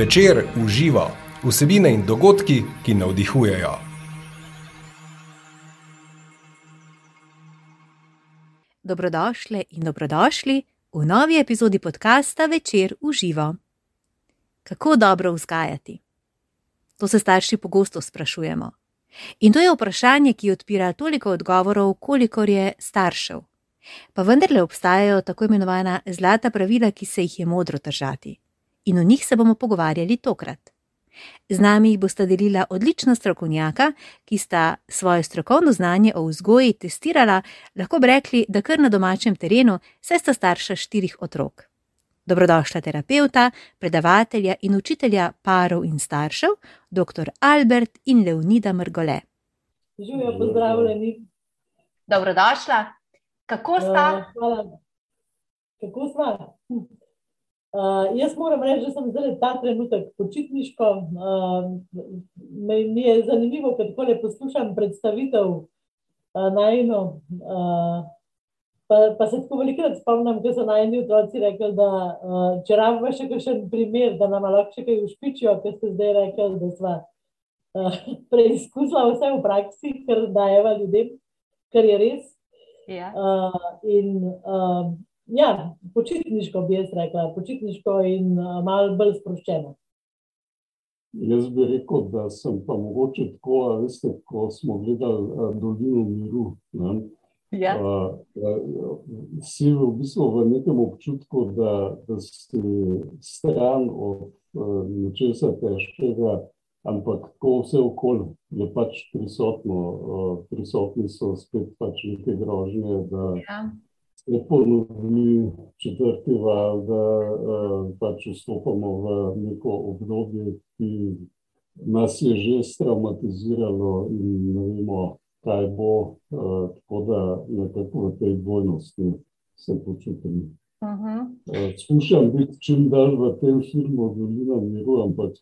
Večer uživa vsebine in dogodki, ki navdihujejo. Dobrodošli in dobrodošli v novi epizodi podcasta Večer uživa. Kako dobro vzgajati? To se starši pogosto sprašujemo. In to je vprašanje, ki odpira toliko odgovorov, kolikor je staršev. Pa vendarle obstajajo tako imenovana zlata pravila, ki se jih je modro držati. In o njih se bomo pogovarjali tokrat. Z nami jih bosta delila odlična strokovnjaka, ki sta svoje strokovno znanje o vzgoji testirala, lahko bi rekli, da kar na domačem terenu, saj sta starša štirih otrok. Dobrodošla terapeuta, predavatelja in učitelja parov in staršev, dr. Albert in Leonida Mrgole. Živijo, pozdravljeni. Dobrodošla. Kako sta? Uh, hvala. Kako sta? Uh, jaz moram reči, da sem zdaj ta trenutek počitniško. Uh, mi je zanimivo, ker tako le poslušam predstavitev uh, na eno. Uh, pa, pa se tako velikokrat spomnim, da so na eni otroci rekli, da uh, če rabimo še kakšen primer, da nam lahko še kaj ušpičijo, ker ste zdaj rekli, da smo uh, preizkusili vse v praksi, ker dajeva ljudem, kar je res. Ja. Uh, in, uh, ja, počitniško bi jaz rekla, počitniško in uh, malo bolj sproščeno. Jaz bi rekel, da sem pa mogoče tako, veste, ko smo gledali uh, Dolino Miru. Ne? Ja. Uh, si v bistvu v nekem občutku, da, da si stran od uh, nečesa težkega, ampak ko vse okolje je pač prisotno, uh, prisotni so spet pač neke grožnje, da Ja. Se ponovi četrti val, da uh, pač vstopamo v neko obdobje, ki nas je že straumatiziralo in ne vemo, kaj bo, uh, tako da nekako v tej dvojnosti se počutim. Uh -huh. Uh, Skušam biti čim dalj v tem filmu Dolina miru, ampak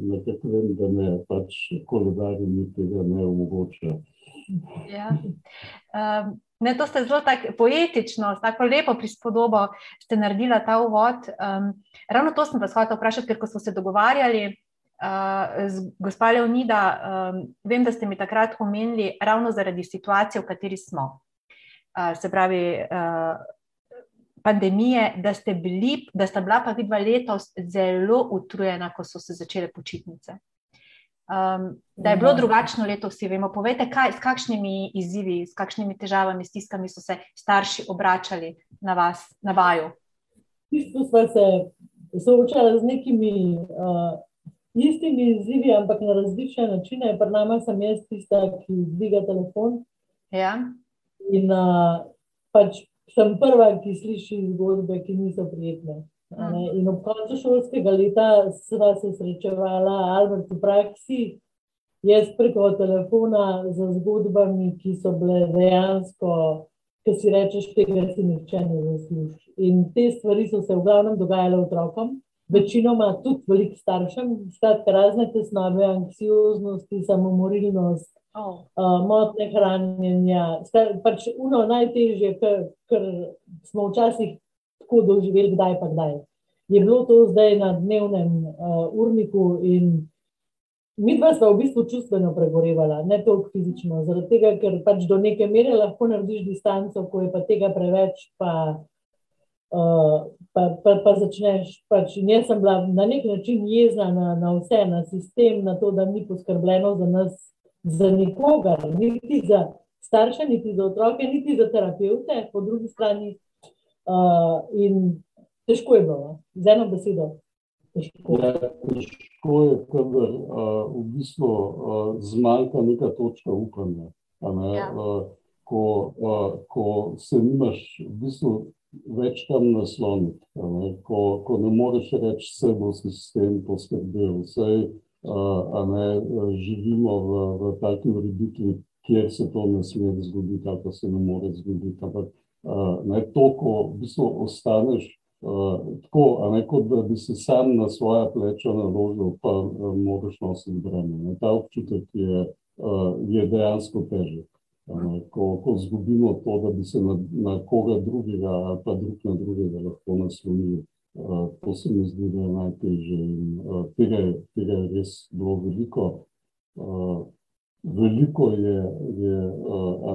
nekako vem, da me pač koledarji mi tega ne omogoča. Ja. Um, ne, to ste zelo tako poetično, tako lepo prispodobo ste naredili ta uvod. Um, ravno to sem vas hotel vprašati, ker ko smo se dogovarjali uh, z gospa Leonida, um, vem, da ste mi takrat omenili ravno zaradi situacije, v kateri smo. Uh, se pravi, uh, pandemije, da ste, bili, da sta bila pa vidva letos zelo utrujena, ko so se začele počitnice. Um, da je bilo drugačno leto, vsi vemo. Povejte, kaj, s kakšnimi izzivi, s kakšnimi težavami, stiskami so se starši obračali na vas, na vaju. V bistvu smo se soočali z nekimi uh, istimi izzivi, ampak na različne načine. Pri nama sem jaz tista, ki dviga telefon Ja? in uh, pač sem prva, ki sliši zgodbe, ki niso prijetne. Ne. In ob koncu šolskega leta sva se srečevala, Albert v praksi, jaz preko telefona z zgodbami, ki so bile dejansko, ki si rečeš, tega si nihče ne zasluži. In te stvari so se v glavnem dogajale otrokom, večinoma tudi velik staršem, skratka razne tesnobe, anksioznosti, samomorilnost, Oh. uh, motne hranjenja, pač uno najtežje, kar, kar smo včasih tako doživeli, kdaj pa kdaj. Je bilo to zdaj na dnevnem uh, urniku in mi dva sta v bistvu čustveno pregorevala, ne toliko fizično, zaradi tega, ker pač do neke mere lahko narediš distanco, ko je pa tega preveč, pa, uh, pa, pa, pa začneš. Pač, jaz sem bila na nek način jezna na, na vse, na sistem, na to, da ni poskrbljeno za nas za nikogar, niti za starše, niti za otroke, niti za terapeute, po drugi strani. Uh, in težko je bilo, no. z eno besedo. Težko. Ja, težko je, kadar uh, v bistvu uh, zmanjka neka točka upanja. a Ne, Ja. uh, ko, uh, ko se nimaš v bistvu več kam nasloniti, ne, ko, ko ne moreš reči, vse bo sistem poskrbel, vse uh, ne, živimo v, v taki ureditvi, kjer se to ne sme zgoditi, ali pa se ne more zgoditi. Ampak ne, to, ko v bistvu ostaneš Uh, tako, ne kot da bi se sam na svoja pleča naložil, pa uh, moraš nositi breme. Ne. Ta občutek je, uh, je dejansko težek. ne. Ko, ko zgubimo to, da bi se na, na koga drugega ali pa drug na drugega lahko naslonili. To se mi zdi, da je najtežje. In tega, tega je res bilo veliko. Veliko je, je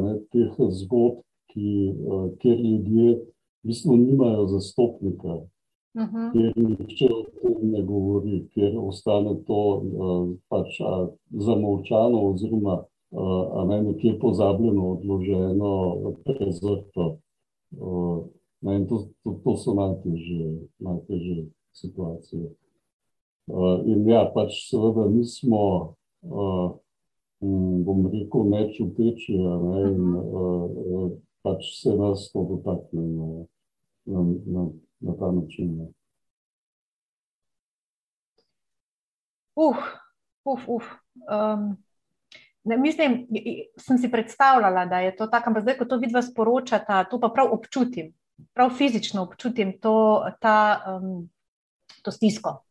ne, teh zgodb, ki, kjer ljudje v bistvu nimajo zastopnika, uh -huh. kjer nihče o tem ne govori, kjer ostane to pač zamolčano oziroma a ne nekje pozabljeno, odloženo, prezrto. Ne, in to, to, to so najtežje, najtežje situacije. Uh, in ja, pač seveda nismo, uh, bom rekel, nečuteči, ne, in uh, pač se nas to dotakne na, na, na, na ta način. Ne. Uf, uf, uf. Um, ne, mislim, sem si predstavljala, da je to tako, ampak zdaj, ko to vidva sporočata, to pa prav občutim prav fizično občutim to, ta, um, to stisko.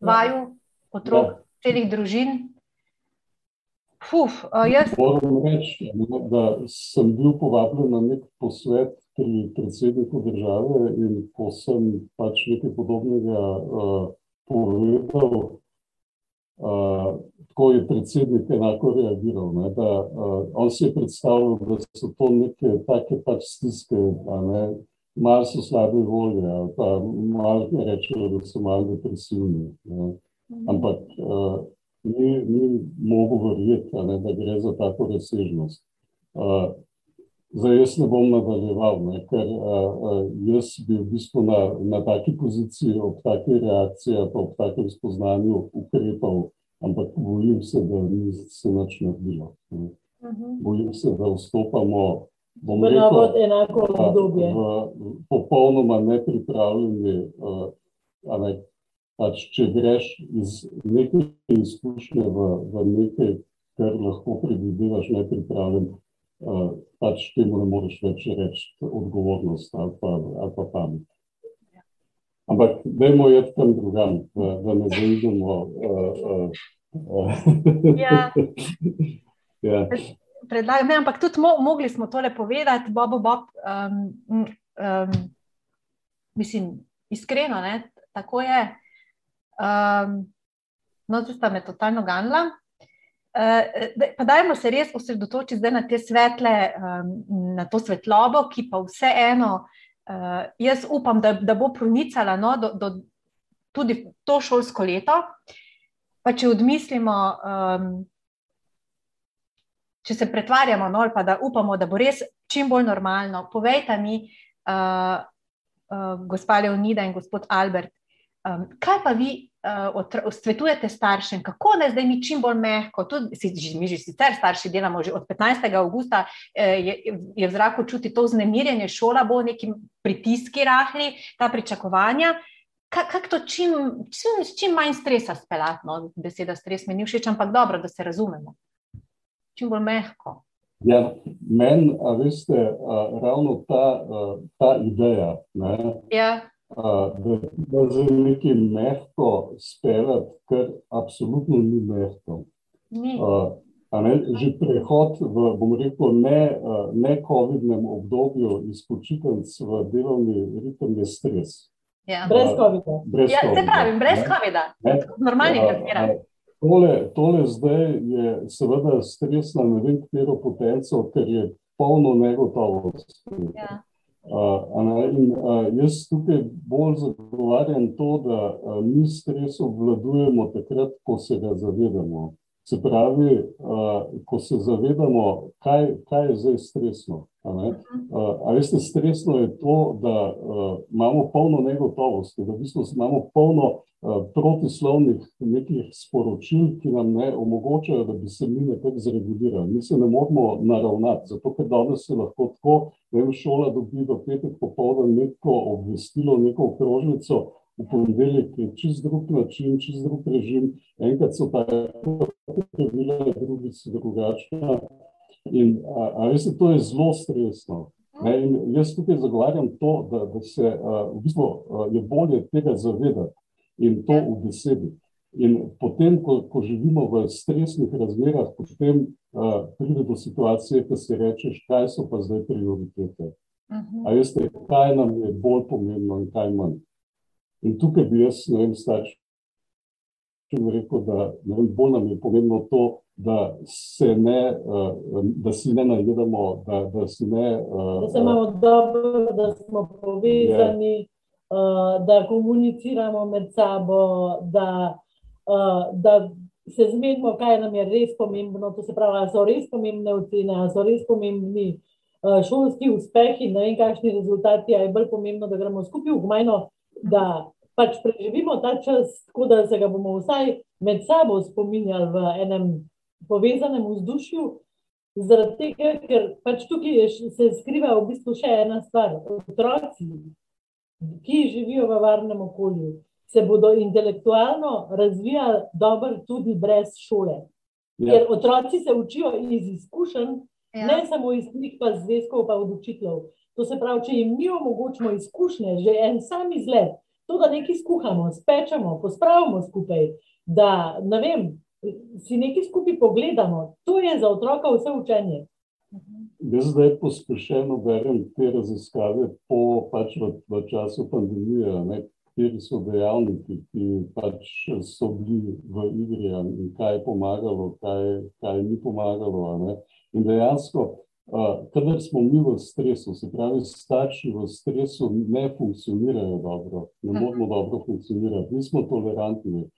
Vaju, otrok, ja. celih družin. Fuf, jaz... Moram reči, da sem bil povabljen na nek posvet pri predsedniku države in ko sem pač nekaj podobnega uh, povedal, Uh, tako je predsednik enako reagiral. Ne, da, uh, on si je predstavljal, da so to neke take pač stiske, malo so slabe volje, pa malo ne rečejo, da so malo depresivni. Ne. Ampak uh, ni, ni mogo verjeti, ne, da gre za tako razsežnost. Uh, zdaj jaz ne bom nadaljeval, ne, ker uh, jaz bi v bistvu na, na taki poziciji, ob taki reakciji, pa ob takem spoznanju ukrepal ampak bojim se, da ni se nič naredilo. Uh mhm. -huh. Bojim se, da vstopamo v rekel, enako obdobje. V popolnoma nepripravljeni, uh, ne, pač, če greš iz neke izkušnje v, v nekaj, kar lahko predvidevaš nepripravljen, uh, pač temu ne moreš več reči odgovornost ali pa, ali pa pamet. Ampak, dajmo je tam drugam, da ne zaidemo. Uh, uh, ja. ja. Predlagam, ne, ampak tudi mo mogli smo tole povedati, Bobo Bob. Um, um, mislim, iskreno, ne, tako je. Um, no, zdaj sta me totalno ganila. Uh, pa dajmo se res osredotočiti na te svetle, um, na to svetlobo, ki pa vseeno uh, jaz upam, da, da bo pronicala no, do, do, tudi to šolsko leto. Pa če odmislimo, um, če se pretvarjamo, no, pa da upamo, da bo res čim bolj normalno, povejte mi, uh, uh, gospa Leonida in gospod Albert, um, kaj pa vi uh, svetujete staršem, kako naj zdaj mi čim bolj mehko, tudi si, mi že sicer starši delamo, že od 15. augusta eh, je, je v zraku čuti to znemirjenje, šola bo neki pritiski rahli, ta pričakovanja. Kako to čim, čim, čim manj stresa speljati? No, beseda stres mi ni všeč, ampak dobro, da se razumemo. Čim bolj mehko. Ja, Meni, veste, ravno ta, ta ideja, ne, ja da, da za nekaj mehko speljati, kar apsolutno ni mehko. Ni. Ne, že prehod v, bom rekel, ne, ne COVID-nem obdobju iz počitnic v delovni ritem je stres. Ja. Brez COVID-a. Ja, se pravi, brez COVID-a. Normalnih razmerah. Tole, tole zdaj je seveda stres na ne vem katero potenco, ker je polno negotovosti. Ja. Uh, in, uh, jaz tukaj bolj zagovarjam to, da uh, mi stres obvladujemo takrat, ko se ga zavedamo. Se pravi, uh, ko se zavedamo, kaj, kaj je zdaj stresno. A, uh, a veste, stresno je to, da uh, imamo polno negotovosti, da v bistvu imamo polno uh, protislovnih nekih sporočil, ki nam ne omogočajo, da bi se mi nekako zregulirali. Mi se ne moramo naravnati, zato ker danes se lahko tako, da je šola dobi do petek popoldan neko obvestilo, neko okrožnico, v ponedeljek je čist drug način, čist drug režim, enkrat so tako pravila, drugi so drugačna. In, a, a veste, to je zelo stresno. Ne, jaz tukaj zagovarjam to, da, da se a, v bistvu a, je bolje tega zavedati in to v besedi. In potem, ko, ko živimo v stresnih razmerah, potem a, pride do situacije, ko si rečeš, kaj so pa zdaj prioritete. A veste, kaj nam je bolj pomembno in kaj manj. In tukaj bi jaz, ne vem, staršem rekel, da vem, bolj nam je pomembno to, da se ne, uh, da si ne najedamo, da, da si ne. Da se imamo dobro, da smo povezani, je. uh, da komuniciramo med sabo, da, da se zmenimo, kaj nam je res pomembno. To se pravi, da so res pomembne ocene, da so res pomembni. Šolski uspehi, ne vem, kakšni rezultati, je bolj pomembno, da gremo skupaj v gmajno, da pač preživimo ta čas, tako da se ga bomo vsaj med sabo spominjali v enem povezanem vzdušju. Zaradi tega, ker pač tukaj se skriva v bistvu še ena stvar. Otroci, ki živijo v varnem okolju, se bodo intelektualno razvijali dobro tudi brez šole. Ja. Ker otroci se učijo iz izkušenj, ja. ne samo iz knjig, pa zvezkov, pa od učiteljev. To se pravi, če jim mi omogočimo izkušnje, že en sam izlet, to, da nekaj skuhamo, spečemo, pospravimo skupaj, da ne vem, si nekaj skupaj pogledamo, to je za otroka vse učenje. Jaz zdaj pospešeno berem te raziskave po pač v, v času pandemije, ne, kateri so dejavniki, ki pač so bili v igri in kaj je pomagalo, kaj, kaj ni pomagalo. Ne. In dejansko kadar smo mi v stresu, se pravi, starši v stresu ne funkcionirajo dobro, ne moramo dobro funkcionirati, nismo tolerantni,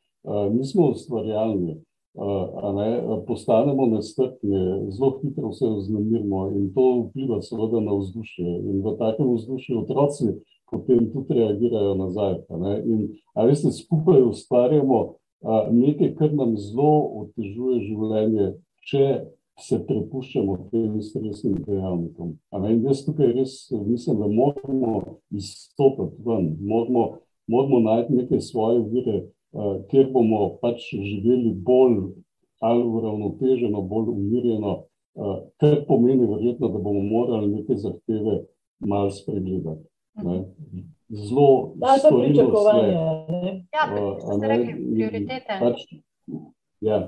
nismo ustvarjalni, ne, postanemo nestrpni, zelo hitro se vznemirimo in to vpliva seveda na vzdušje. In v takem vzdušju otroci potem tudi reagirajo nazaj. Ne, in, a veste, skupaj ustvarjamo nekaj, kar nam zelo otežuje življenje, če se prepuščamo tem stresnim dejavnikom. In jaz tukaj res mislim, da moramo izstopiti ven, moramo, moramo najti neke svoje vire, kjer bomo pač živeli bolj ali uravnoteženo, bolj umirjeno, uh, kar pomeni verjetno, da bomo morali neke zahteve malo spregledati. Ne? Zelo storilo vse. Ja, uh, ste rekli prioritete. Pač, ja.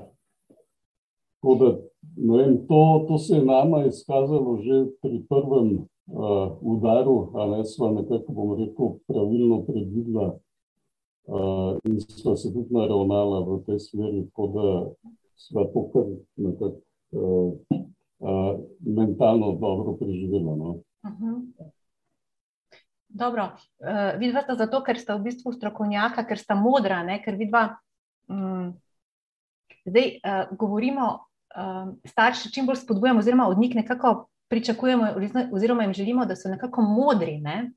Tako da vem, to, to se je nama izkazalo že pri prvem uh, udaru, ali smo nekako, bomo rekel, pravilno predvidela uh, in smo se tudi naravnala v tej smeri, tako da smo to kar nekako uh, uh, mentalno dobro preživela. No? Uh mhm. -huh. Dobro, uh, vidva sta zato, ker sta v bistvu strokovnjaka, ker sta modra, ne? ker vidva, um, zdaj uh, govorimo um, starši čim bolj spodbujamo, oziroma od njih nekako pričakujemo, oziroma jim želimo, da so nekako modri. Ne?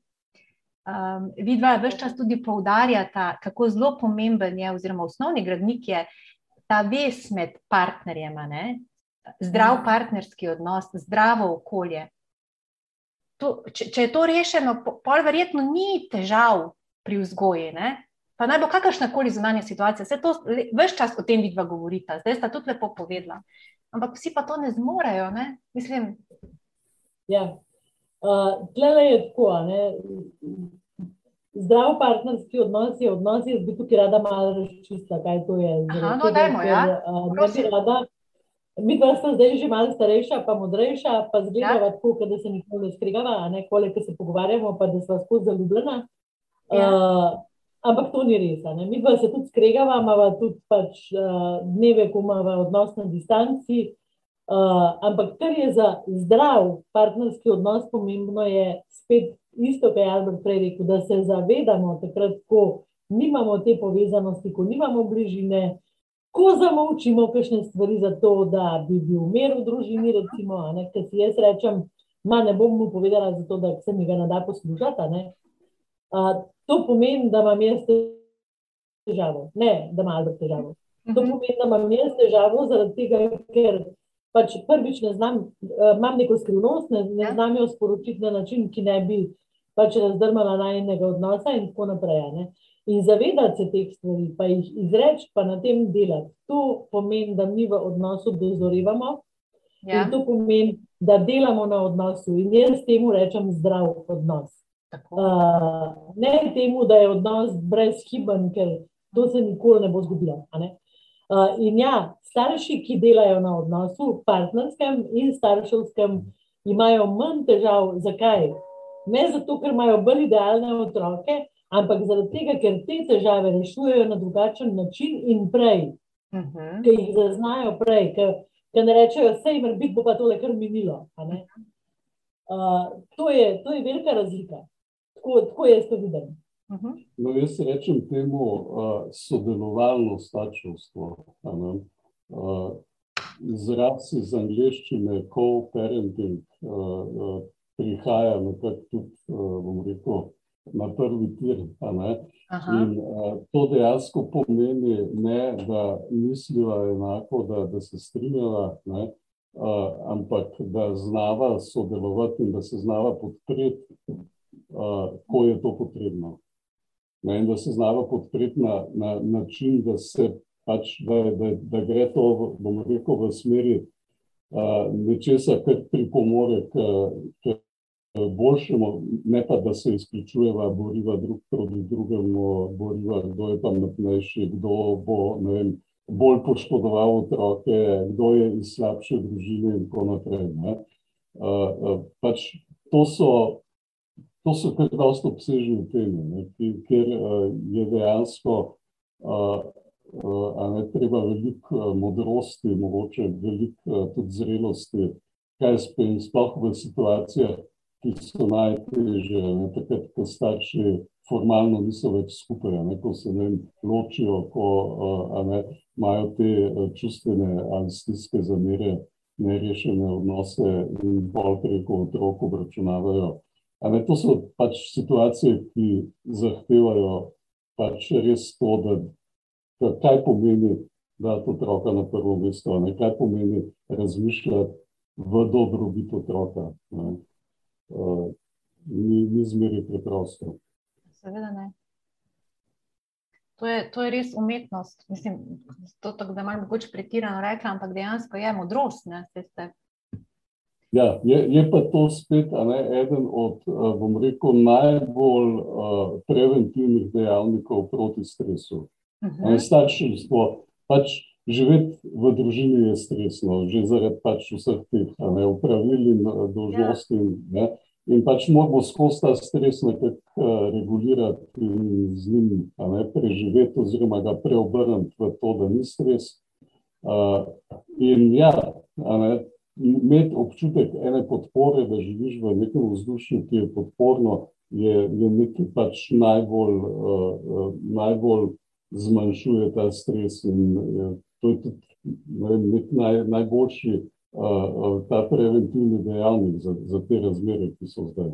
Um, vidva več čas tudi poudarjata, kako zelo pomemben je, oziroma osnovni gradnik je ta vez med partnerjema, ne? zdrav mhm. partnerski odnos, zdravo okolje. To, če, če je to rešeno, pol verjetno ni težav pri vzgoji. Ne? Pa naj bo kakršna koli zunanja situacija, vse to, več čas o tem vidva govorita, zdaj sta tudi lepo povedala. Ampak vsi pa to ne zmorejo, ne? mislim. Ja, uh, tle je tako. Ne? Zdrav partnerski odnos je odnos, jaz bi tukaj rada malo razčistila, kaj to je. Aha, no, dajmo, ja. Rada, mi pa smo zdaj že malo starejša, pa modrejša, pa zgledava ja. tako, da se nikoli ne skrigava, ne koliko se pogovarjamo, pa da smo skozi zaljubljena. Ja. Uh, Ampak to ni res. Ne? Mi pa se tudi skregava, imamo tudi pač, uh, dneve, ko imamo odnos na distanci. Uh, ampak kar je za zdrav partnerski odnos pomembno, je spet isto, kar je Albert prej rekel, da se zavedamo takrat, ko nimamo te povezanosti, ko nimamo bližine, ko zamolčimo kakšne stvari za to, da bi bil mir v družini, recimo, ker si jaz rečem, ma ne bom mu povedala zato, da se mi ga ne da poslušati. Uh, to pomeni, da imam jaz težavo, ne da imam Albert težavo. To mhm. pomeni, da imam jaz težavo zaradi tega, ker pač prvič ne znam, uh, imam neko skrivnost, ne, ne ja. znam jo sporočiti na način, ki ne bi pač razdrmala najnega odnosa in tako naprej. Ne. In zavedati se teh stvari, pa jih izreči, pa na tem delati, to pomeni, da mi v odnosu dozorevamo. Ja. In to pomeni, da delamo na odnosu. In jaz temu rečem zdrav odnos. Uh, ne temu, da je odnos brezhiben, ker to se nikoli ne bo zgodilo. Uh, in ja, starši, ki delajo na odnosu, partnerskem in starševskem, imajo manj težav. Zakaj? Ne zato, ker imajo bolj idealne otroke, ampak zaradi tega, ker te težave rešujejo na drugačen način in prej, uh Mhm. -huh. ki jih zaznajo prej, ki ne rečejo, vse jim biti bo pa tole kar minilo. Uh, to, je, to je velika razlika. Tako, tako jaz to vidim. Uh -huh. No, jaz rečem temu uh, sodelovalno starševstvo. Uh, izraz iz angleščine, co-parenting, uh, prihaja nekako tudi, bom rekel, na prvi tir. In to dejansko pomeni, ne, da misliva enako, da, da se strinjava, ne, ampak da znava sodelovati in da se znava podpreti, ko je to potrebno. Ne, in da se znava podpreti na, na način, da se pač, da, da, da gre to, bom rekel, v smeri uh, nečesa, kar pripomore k, k boljšemu, ne pa da se izključujeva, boriva drug proti drugemu, boriva, kdo je pametnejši, kdo bo vem, bolj poškodoval otroke, kdo je iz slabše družine in tako naprej. Uh, uh, pač to so To so kar dosta obsežne teme, ker uh, je dejansko uh, uh, ne, treba veliko uh, modrosti, mogoče veliko uh, tudi zrelosti, kaj spet, sploh v situacijah, ki so najtežje, takrat, ko starši formalno niso več skupaj, ne, ko se ne ločijo, ko ne, imajo te čustvene ali stiske zamere, nerešene odnose in bolj preko otrok obračunavajo. Ne, to so pač situacije, ki zahtevajo pač res to, da kaj pomeni dati otroka na prvo mesto, ne, kaj pomeni razmišljati v dobrobit otroka. Ne. Uh, ni, ni zmeri preprosto. Seveda ne. To je, to je res umetnost. Mislim, to, to, da imam mogoče pretirano rekla, ampak dejansko je modrost. Ne, Ja, je, je pa to spet ne, eden od, bom rekel, najbolj uh, preventivnih dejavnikov proti stresu. Uh -huh. Starševstvo, pač živeti v družini je stresno, že zaradi pač vseh teh upravil in dolžnosti. Ja. In pač moramo skozi ta stres nekako uh, regulirati in z njim ne, preživeti, oziroma ga preobrniti v to, da ni stres. Uh, in ja, ne, imeti občutek ene podpore, da živiš v nekem vzdušju, ki je podporno, je, je nekaj pač najbolj, uh, najbolj zmanjšuje ta stres. In, uh, to je tudi vem, nek naj, najboljši uh, ta preventivni dejavnik za, za te razmere, ki so zdaj.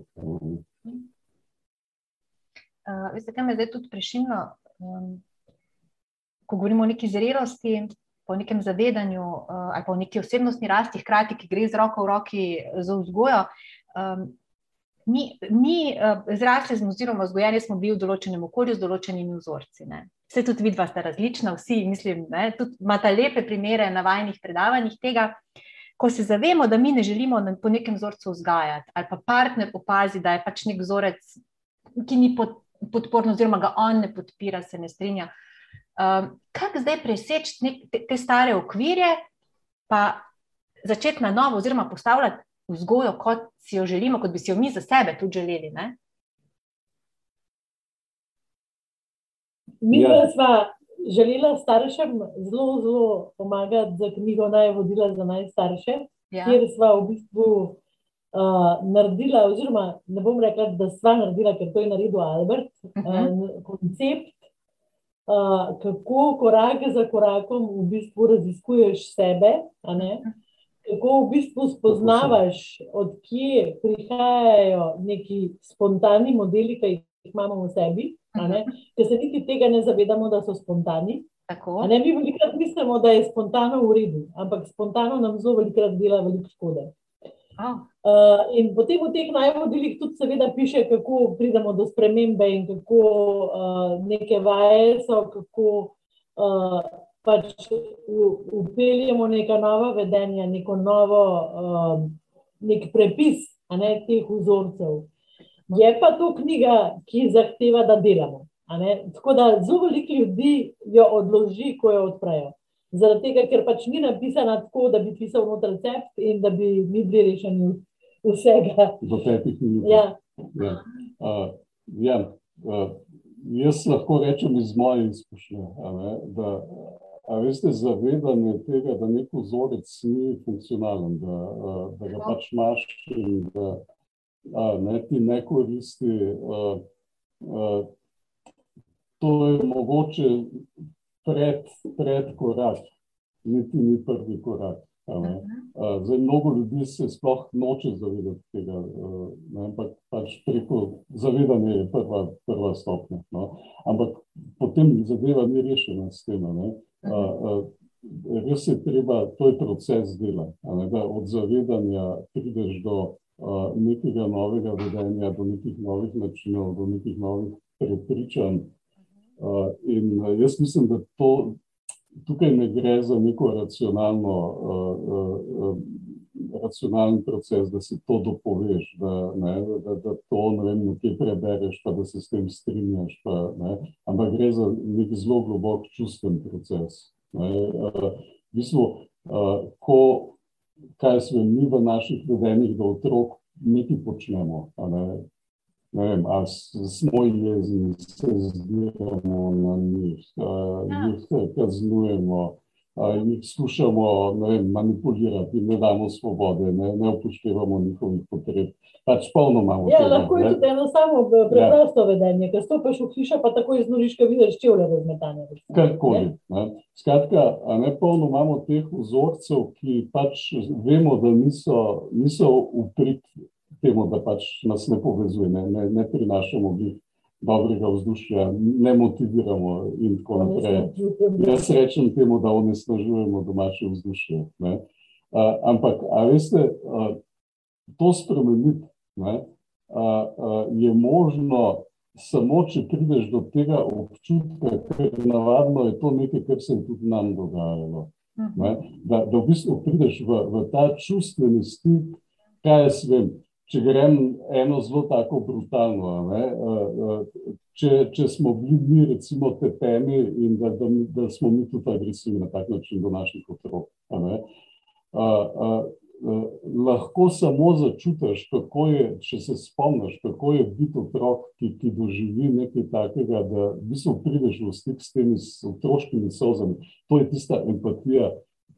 Uh, veste, kaj me zdaj tudi prešino, um, ko govorimo o neki zrelosti po nekem zavedanju uh, ali pa v neki osebnostni rasti, hkrati, ki gre z roko v roki za vzgojo. Um, mi, mi uh, zrasli smo, oziroma vzgojeni smo bili v določenem okolju z določenimi vzorci. Ne. Vse tudi vidva sta različna, vsi, mislim, ne, tudi imate lepe primere na vajnih predavanjih tega. Ko se zavemo, da mi ne želimo po nekem vzorcu vzgajati, ali pa partner opazi, da je pač nek vzorec, ki ni pod, podporno, oziroma ga on ne podpira, se ne strinja. Um, kako zdaj preseči te, te stare okvirje, pa začeti na novo, oziroma postavljati vzgojo, kot si jo želimo, kot bi si jo mi za sebe tudi želeli? Ne? Mi ja. smo želeli staršem zelo, zelo pomagati za knjigo Najvodila za najstarše, ja. kjer smo v bistvu uh, naredili, oziroma ne bom rekla, da smo naredili, ker to je naredil Albert, uh -huh. uh, koncept. Uh, kako korak za korakom v bistvu raziskuješ sebe, kako v bistvu spoznavaš, odkje prihajajo neki spontani modeli, ki jih imamo v sebi, ker se niti tega ne zavedamo, da so spontani. Ne, mi velikrat mislimo, da je spontano v redu, ampak spontano nam zelo velikrat dela veliko škode. Oh. Uh, in potem v teh najvodilih tudi, seveda, piše, kako pridemo do spremembe in kako uh, neke vaje so, kako uh, pač upeljemo neka nova vedenja, neko novo, uh, nek prepis ne, teh vzorcev. Je pa to knjiga, ki zahteva, da delamo. Tako da zelo veliko ljudi jo odloži, ko jo odprejo. Zaradi tega, ker pač ni napisana tako, da bi pisal noter recept in da bi mi bili rešeni vsega. Do petih minut. Ja, Ja. Uh, ja. Uh, jaz lahko rečem iz moje izkušnje, da a veste, zavedanje tega, da nek vzorec ni funkcionalen, da, da ga pač imaš in da a, ne, ti ne koristi. A, a, to je mogoče pred, pred korak, niti ni prvi korak. Zdaj, mnogo ljudi se sploh noče zavedati tega, ne, ampak pač preko zavedanja je prva, prva stopnja. No. Ampak potem zadeva ni rešena s tem. Ne. Res je treba, to je proces dela, ne, da od zavedanja prideš do nekega novega vedenja, do nekih novih načinov, do nekih novih prepričanj. In jaz mislim, da to, tukaj ne gre za neko racionalno, racionalni proces, da si to dopoveš, da, ne, da, da to ne vem, nekje prebereš, pa da se s tem strinjaš. Pa, ne, ampak gre za nek zelo globok čustven proces. Ne, uh, v bistvu, uh, ko, kaj smo mi v naših vedenjih, da otrok nekaj počnemo. Ne, ne vem, ali smo jezni, se zbiramo na njih, ja. jih kaznujemo, jih skušamo vem, manipulirati, ne damo svobode, ne, ne upoštevamo njihovih potreb. Pač polno imamo. Ja, tega, lahko je tudi eno samo preprosto ja. vedenje, ker stopiš v hišo, pa tako iznuliš, ker vidiš čevlje razmetane. Karkoli. Skratka, ne polno imamo teh vzorcev, ki pač vemo, da niso, niso uprit temu, da pač nas ne povezuje, ne, ne, ne prinašamo v dobrega vzdušja, ne motiviramo in tako naprej. Jaz rečem temu, da onesnažujemo domače vzdušje. Ne. A, ampak, a veste, a, to spremeniti ne, a, a, je možno samo, če prideš do tega občutka, ker navadno je to nekaj, kar se je tudi nam dogajalo. Ne, da, da v bistvu prideš v, v ta čustveni stik, kaj jaz vem, če grem eno zelo tako brutalno. Če, če smo bili mi, recimo, tepeni in da, da, da smo mi tudi agresivni na tak način do naših otrok. A a, a, lahko samo začutiš, kako je, če se spomniš, kako je biti otrok, ki, ki doživi nekaj takega, da v bistvu prideš v stik s temi otroškimi solzami. To je tista empatija,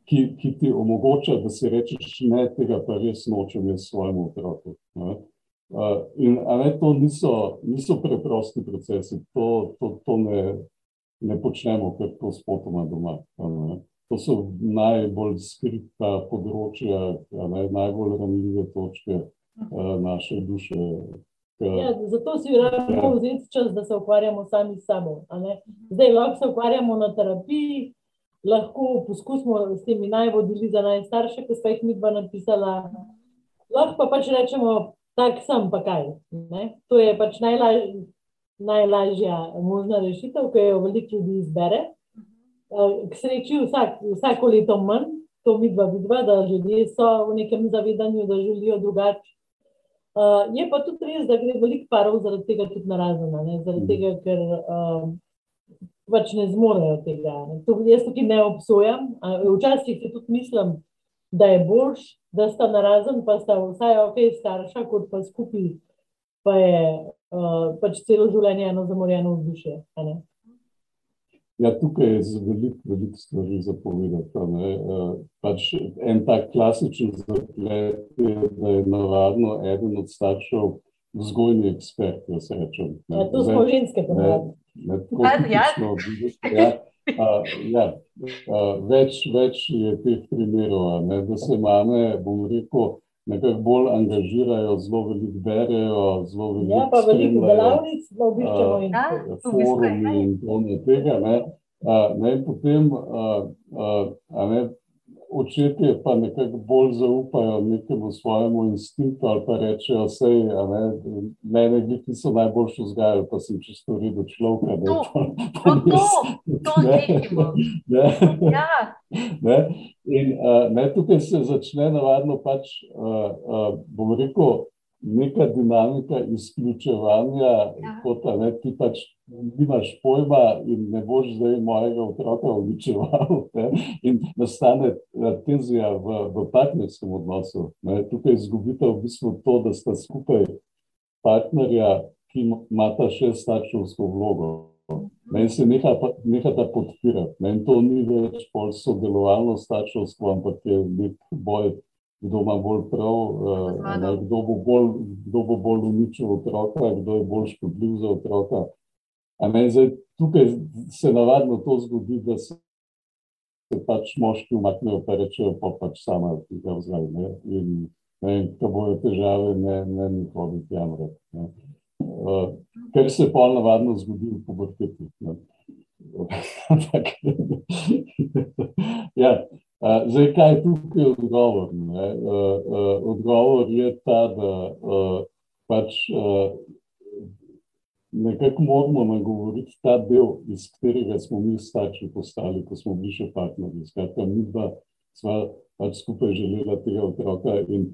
ki, ki ti omogoča, da si rečeš, ne, tega pa res nočem jaz svojemu otroku. Uh, in ne, to niso, niso preprosti procesi, to, to, to ne, ne počnemo kar to spotoma doma. Ne. To so najbolj skrita področja, ne, najbolj ranljive točke uh, naše duše. Ja, zato si moramo ja. vzeti čas, da se ukvarjamo sami s sabo. Zdaj lahko se ukvarjamo na terapiji, lahko poskusimo s temi najvodili za najstarše, ki smo jih mi dva napisala. Lahko pa pač rečemo, tak sem pa kaj. Ne? To je pač najlaž, najlažja možna rešitev, ki jo veliko ljudi izbere. K sreči vsak, vsako leto manj, to mi dva vidva, da ljudje so v nekem zavedanju, da želijo drugače. Uh, je pa tudi res, da gre veliko parov zaradi tega tudi narazena, zaradi tega, ker uh, pač ne zmorejo tega. To, jaz tukaj ne obsojam. Včasih si tudi mislim, da je boljš, da sta narazen, pa sta vsaj ok, starša, kot pa skupaj, pa je uh, pač celo življenje eno zamorjeno vzdušje. Ja, tukaj je veliko, veliko stvari za povedati. Pač en tak klasičen zaplet je, da je navadno eden od staršev vzgojni ekspert, jaz rečem. Ja, to smo ženske, ponavadi. Ja. Ja, ja, več, več je teh primerov, ne, da se mame, bom rekel, nekako bolj angažirajo, zelo veliko berejo, zelo veliko ja, pa veliko delavnic, da obiščemo in forumi in to ne tega. Ne, ne, potem, a, a, a ne, očetje pa nekako bolj zaupajo nekemu svojemu instinktu ali pa rečejo, da ne, mene gliki so najboljši vzgajali, pa sem čisto redo človek. To, to, to, to ne, ne, ja. ne. In uh, ne, tukaj se začne navadno pač, uh, uh, bom rekel, neka dinamika izključevanja, ja. kot da ne, ti pač nimaš pojma in ne boš zdaj mojega otroka uničeval. In nastane eh, tenzija v, v partnerskem odnosu. Ne. Tukaj izgubite v bistvu to, da sta skupaj partnerja, ki ima ta še starševsko vlogo. Meni se neha, neha ta podpirati. Meni to ni več pol sodelovalno starševstvo, ampak je nek boj, kdo ima bolj prav, uh, ne, kdo, bo bolj, kdo bo bolj uničil otroka, kdo je bolj škodljiv za otroka. Ne, zdaj, tukaj se navadno to zgodi, da se, pač moški umaknejo, pa rečejo, pa pač sama tega vzgaj. Ne, in ne, ko bojo težave, ne, ne nikoli jamrati. Uh, ker se pa navadno zgodi v puberteti. ja, uh, zdaj, kaj je tukaj odgovor? Uh, uh, odgovor je ta, da uh, pač uh, nekako moramo nagovoriti ta del, iz katerega smo mi starši postali, ko smo bili še partnerji. Skratka, mi dva sva pač skupaj želela tega otroka in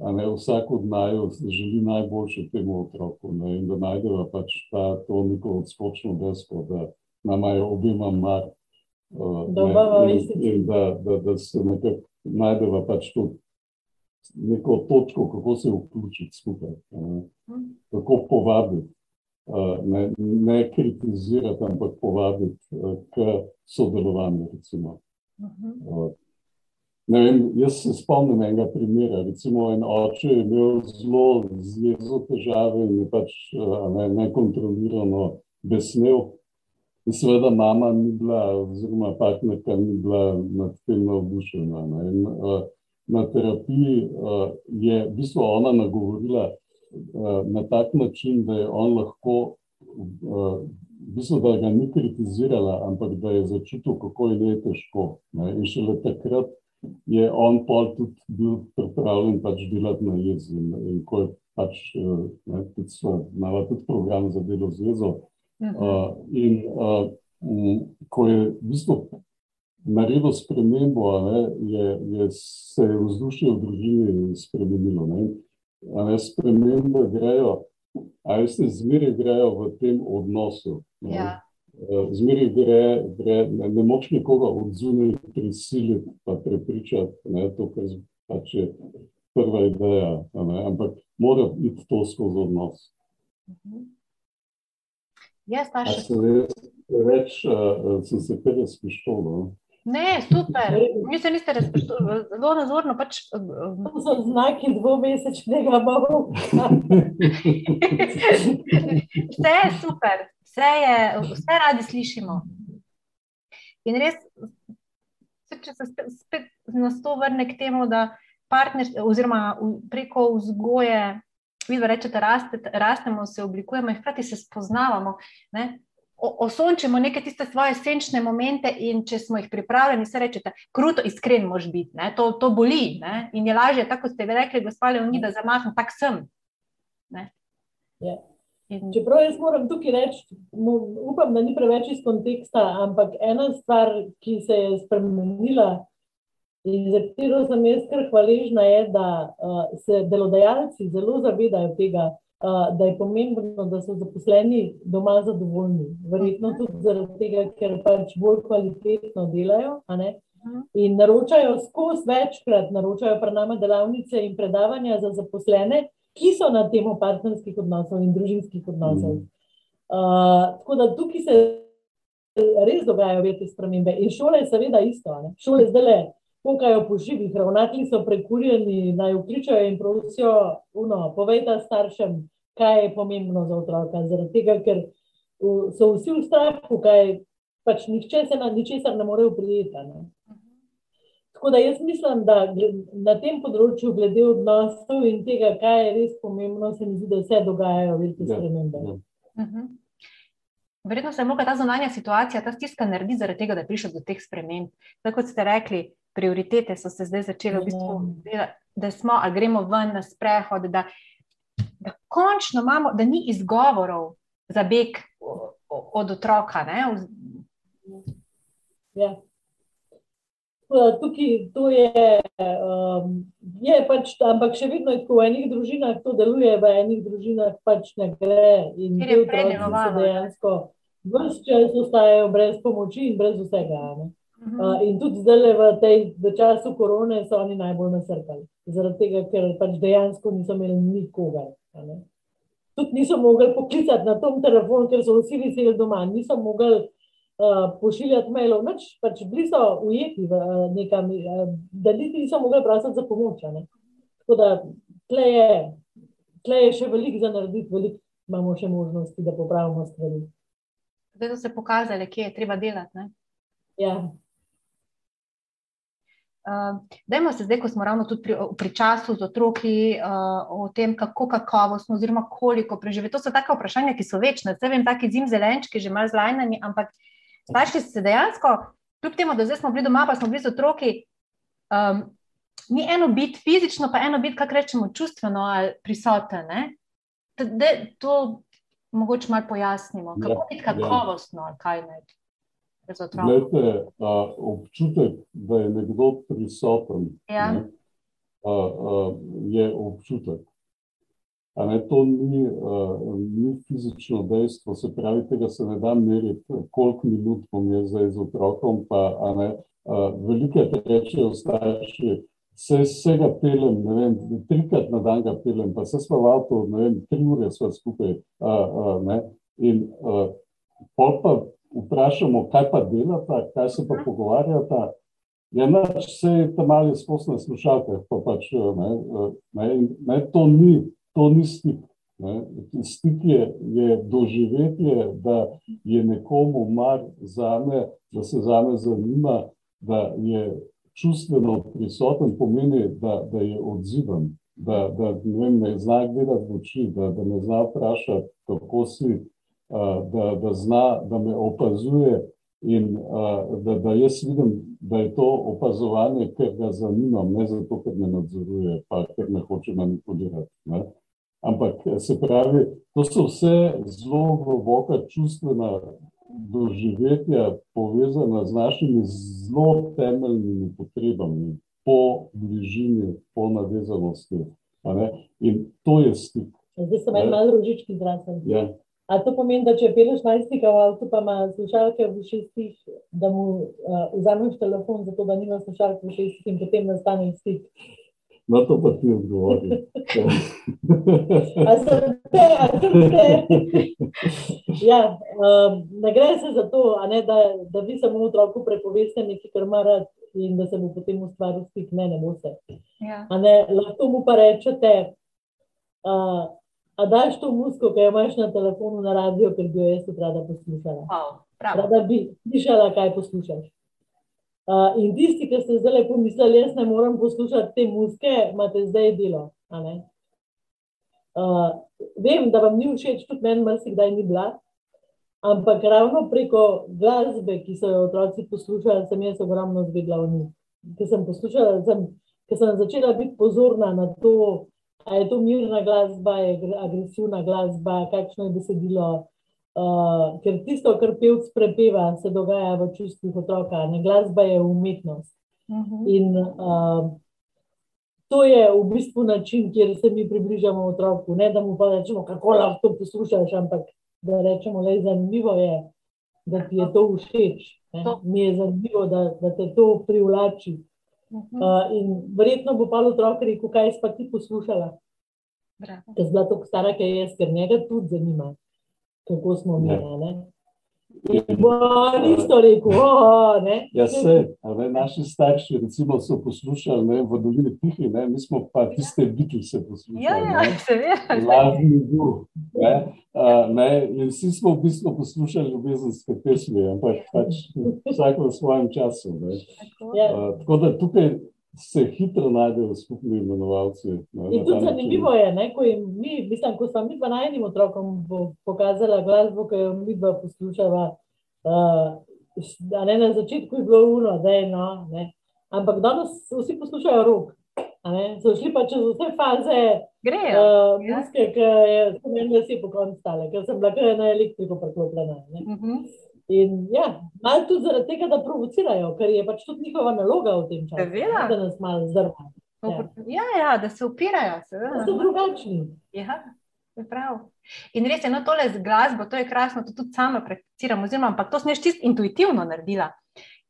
a ne vsak od naju želi najboljše temu otroku ne, in da najdeva pač ta to neko odskočno desko, da nama je obima mar. Uh, ne, in, in da, da, da se nekako najdeva pač to neko točko, kako se vključiti skupaj, ne, kako povabiti. Ne, ne kritizirati, ampak povabiti k sodelovanju. Recimo. Uh, Vem, jaz se spomnim enega primera. Recimo, en oče je imel zelo zelo težave in je pač ne, nekontrolirano besnel. In seveda, mama ni bila, oziroma partnerka ni bila nad tem navdušena. In, uh, na terapiji uh, je v bistvu ona nagovorila na tak način, da je on lahko, uh, v bistvu, da ga ni kritizirala, ampak da je začutil, kako je ne težko. Ne? In šele takrat je on pol tudi bil pripravljen pač delati na jezi. In, in ko je pač, eh, ne, tudi so, imala tudi program za delo z jezo. Uh, in uh, ko je v bistvu naredil spremembo, ne, je, je se je vzdušje v družini spremenilo. Ne. Ne, spremembe grejo, a veste, zmeri grejo v tem odnosu. Ne. Ja. Eh, zmeri gre, gre ne, ne moč nekoga od zunaj prisiliti, pa prepričati, je to, kar pač je prva ideja, ne, ampak mora iti to skozi odnos. Jaz pa še. Več uh, sem se kar razpištol. Ne, super. Mi se niste razpištoli, zelo nazorno. Pač, to so znaki dvomesečnega boga. Vse je super vse, je, vse radi slišimo. In res, če se spet, nas to vrne k temu, da partner, oziroma preko vzgoje, vi rečete, raste, rastemo, se oblikujemo in hkrati se spoznavamo. Ne? Osončimo neke tiste svoje senčne momente, in če smo jih pripravljeni, se rečete, kruto, iskren, mož biti, to, to boli. Ne? In je lažje, tako ste vi rekli, gospod Leonid, da zamahnem, tak sem. Yeah. Ja. Čeprav jaz moram tukaj reči, upam, da ni preveč iz konteksta, ampak ena stvar, ki se je spremenila in za katero sem jaz kar hvaležna, je, da uh, se delodajalci zelo zavedajo tega, uh, da je pomembno, da so zaposleni doma zadovoljni. Verjetno tudi zaradi tega, ker pač bolj kvalitetno delajo. In naročajo skozi večkrat, naročajo pri nama delavnice in predavanja za zaposlene, ki so na temo partnerskih odnosov in družinskih odnosov. Uh, tako da tukaj se res dogajajo velike spremembe. In šole je seveda isto. Ne? Šole zdaj le pokajo po živih, ravnatelji so prekurjeni, naj vključajo in prosijo, uno, povejte staršem, kaj je pomembno za otroka. Zaradi tega, ker so vsi v strahu, kaj pač nihče se na ničesar ne more uprijeti. Tako da jaz mislim, da na tem področju, glede odnosov in tega, kaj je res pomembno, se mi zdi, da se dogajajo velike ja, spremembe. Ja. Mhm. Verjetno se lahko ta zunanja situacija, ta stiska naredi zaradi tega, da je prišel do teh sprememb. Tako kot ste rekli, prioritete so se zdaj začele v bistvu, ja. da smo ali gremo ven na sprehod, da, da končno imamo, da ni izgovorov za beg od otroka. Ne? Ja. Tukaj to je, um, je pač, ampak še vedno je tako, v enih družinah to deluje, v enih družinah pač ne gre. In ti otroci se dejansko vse čas ostajajo brez pomoči in brez vsega. Uh -huh. uh, in tudi zdaj v, tej, v času korone so oni najbolj nasrkali, zaradi tega, ker pač dejansko niso imeli nikogar. Tudi niso mogli poklicati na tom telefonu, ker so vsi viseli doma, niso mogli uh, pošiljati mailov, noč pač bili so ujeti v uh, nekam, uh, da niti niso mogli prositi za pomoč. Tako da tle je, tle je še veliko za narediti, veliko imamo še možnosti, da popravimo stvari. Zdaj so se pokazali, kje je treba delati. Ne? Ja. Uh, dajmo se zdaj, ko smo ravno tudi pri, pri času z otroki, uh, o tem, kako kakovostno, oziroma koliko preživeti. To so take vprašanja, ki so večne. Vse vem, taki zim zelenčki, že malo zlajnani, ampak starši se dejansko, kljub temu, da zdaj smo bili doma, pa smo bili z otroki, um, ni eno biti fizično, pa eno biti, kako rečemo, čustveno ali prisoten. To mogoče malo pojasnimo, kako ja, biti ja. kakovostno ali kaj naj. Glede, a, občutek, da je nekdo prisoten, ja. ne, a, a, je občutek. Ne, to ni, a, ni fizično dejstvo, se pravi, tega se ne da meriti, koliko minut bom jaz zdaj z otrokom. Pa, ne, a, velike rečejo starši, se vsega pelem, ne vem, trikrat na dan ga pelem, pa se smo v avtu, ne vem, tri ure sva skupaj. A, a, ne, in a, pa vprašamo, kaj pa delata, kaj se pa pogovarjata. Je naš vse tam ali spostne slušalke, pa pač ne, ne, ne, to ni, to ni stik. Ne. Stik je, je doživetje, da je nekomu mar za me, da se za me zanima, da je čustveno prisoten, pomeni, da, da je odziven, da, da ne, vem, ne zna gledati v oči, da, da ne zna vprašati, kako si, da, da zna, da me opazuje in da, da jaz vidim, da je to opazovanje, ker ga zanimam, ne zato, ker me nadzoruje, pa ker me hoče manipulirati. Ne. Ampak se pravi, to so vse zelo globoka čustvena doživetja, povezana z našimi zelo temeljnimi potrebami po bližini, po navezanosti. In to je stik. Zdaj sem malo rožički zraven. Ja. A to pomeni, da če peleš najstnika v avtu, pa ima slušalke v šestih, da mu uh, vzameš telefon, zato da nima slušalke v šestih in potem nastane stik. Na to pa ti odgovori. a sem te, a sem te. Ja, um, ne gre se za to, ne, da, da vi samo otroku prepoveste nekaj, kar ima rad in da se mu potem ustvari stik. Ne, ne bo se. Ja. Ne, lahko mu pa rečete, uh, A daš to muziko, ki jo imaš na telefonu, na radio, ker bi jo jaz rada poslušala. Oh, rada bi slišala, kaj poslušaš. Uh, in tisti, ki ste zdaj pomislili, jaz ne morem poslušati te muzike, imate zdaj delo. Uh, vem, da vam ni všeč, tudi meni, marsikdaj ni bila. Ampak ravno preko glasbe, ki so jo otroci poslušali, sem jaz ogromno zvedla o njih. Ker sem poslušala, sem, ker sem začela biti pozorna na to, Ali je to mirna glasba, je agresivna glasba, kakšno je besedilo. Uh, ker tisto, kar pevc prepeva, se dogaja v čustvih otroka, ne glasba je umetnost. Uh Mhm. -huh. In uh, to je v bistvu način, kjer se mi približamo otroku. Ne da mu pa rečemo, kako lahko to poslušaš, ampak da rečemo, da je zanimivo, je, da ti je to všeč. Ne? Mi je zanimivo, da, da te to privlači. Uh, in verjetno bo pa otrok rekel, kaj si pa ti poslušala. Ker je bila tako stara, ker je jaz, ker njega tudi zanima, kako smo mi. Nisto rekel, oh, ne. Ja, se, ne, naši starši recimo, so poslušali ne, v dolini Tihi, ne, mi smo pa tiste biti se poslušali. Ja, ja, seveda. Lažni duh. Ne, uh, ne, in vsi smo v bistvu poslušali ljubezenske pesmi, ampak pač vsak v svojem času. Ne. Ja. Uh, tako da tukaj se hitro najdejo skupni imenovalci. Ne, In tudi zanimivo je, ne, ko, mi, mislim, ko smo mi pa najnim otrokom pokazali glasbo, ki jo mi dva poslušava. Uh, ne, na začetku je bilo uno, da je no. Ne. Ampak danes vsi poslušajo rok. So šli pa čez vse faze, grejo. Uh, muske, ki je meni vsi po koncu stale, ker sem bila na elektriko preklopljena. Uh -huh. In ja, malo tudi zaradi tega, da provocirajo, ker je pač tudi njihova naloga v tem času, Seveda. da nas malo zdrma. Ja. Ja, ja, da se upirajo. Da so drugačni. Ja, je prav. In res je, no, tole z glasbo, to je krasno, to tudi sama prakticiram, oziroma, ampak to jaz čisto intuitivno naredila.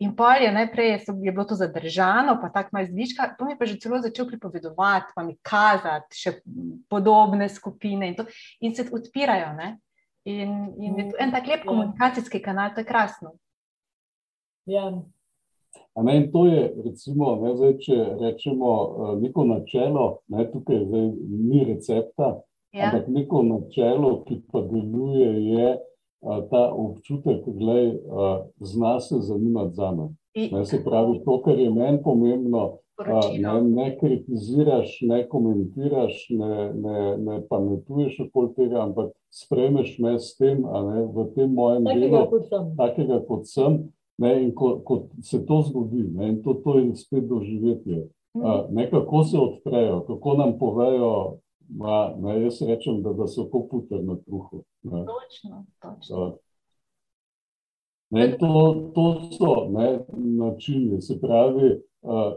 In pol je najprej je bilo to zadržano, pa tako malo zviška, pa mi pa že celo začel pripovedovati, pa mi kazati še podobne skupine in, to, in se odpirajo. Ne? In, in je to en tak lep ja. komunikacijski kanal, to je krasno. Ja. Ne, to je, recimo, ne, zdaj, če rečemo uh, neko načelo, ne, tukaj zdaj, ni recepta, ja. ampak neko načelo, ki pa deluje, je uh, ta občutek, da uh, zna se zanimati za me. Ne, se pravi, to, kar je meni pomembno, uh, ne, ne kritiziraš, ne komentiraš, ne, ne, ne pametuješ okoli tega, ampak spremeš me s tem, ne, v tem mojem delu, takega kot sem. Ne, in ko, ko se to zgodi, ne, in to, to je spet doživetje, uh, nekako se odprejo, kako nam povejo. Ma, ne, jaz rečem, da, da so kot puter na kruhu. Točno, točno. Ne, to, to so ne, načini, se pravi, uh,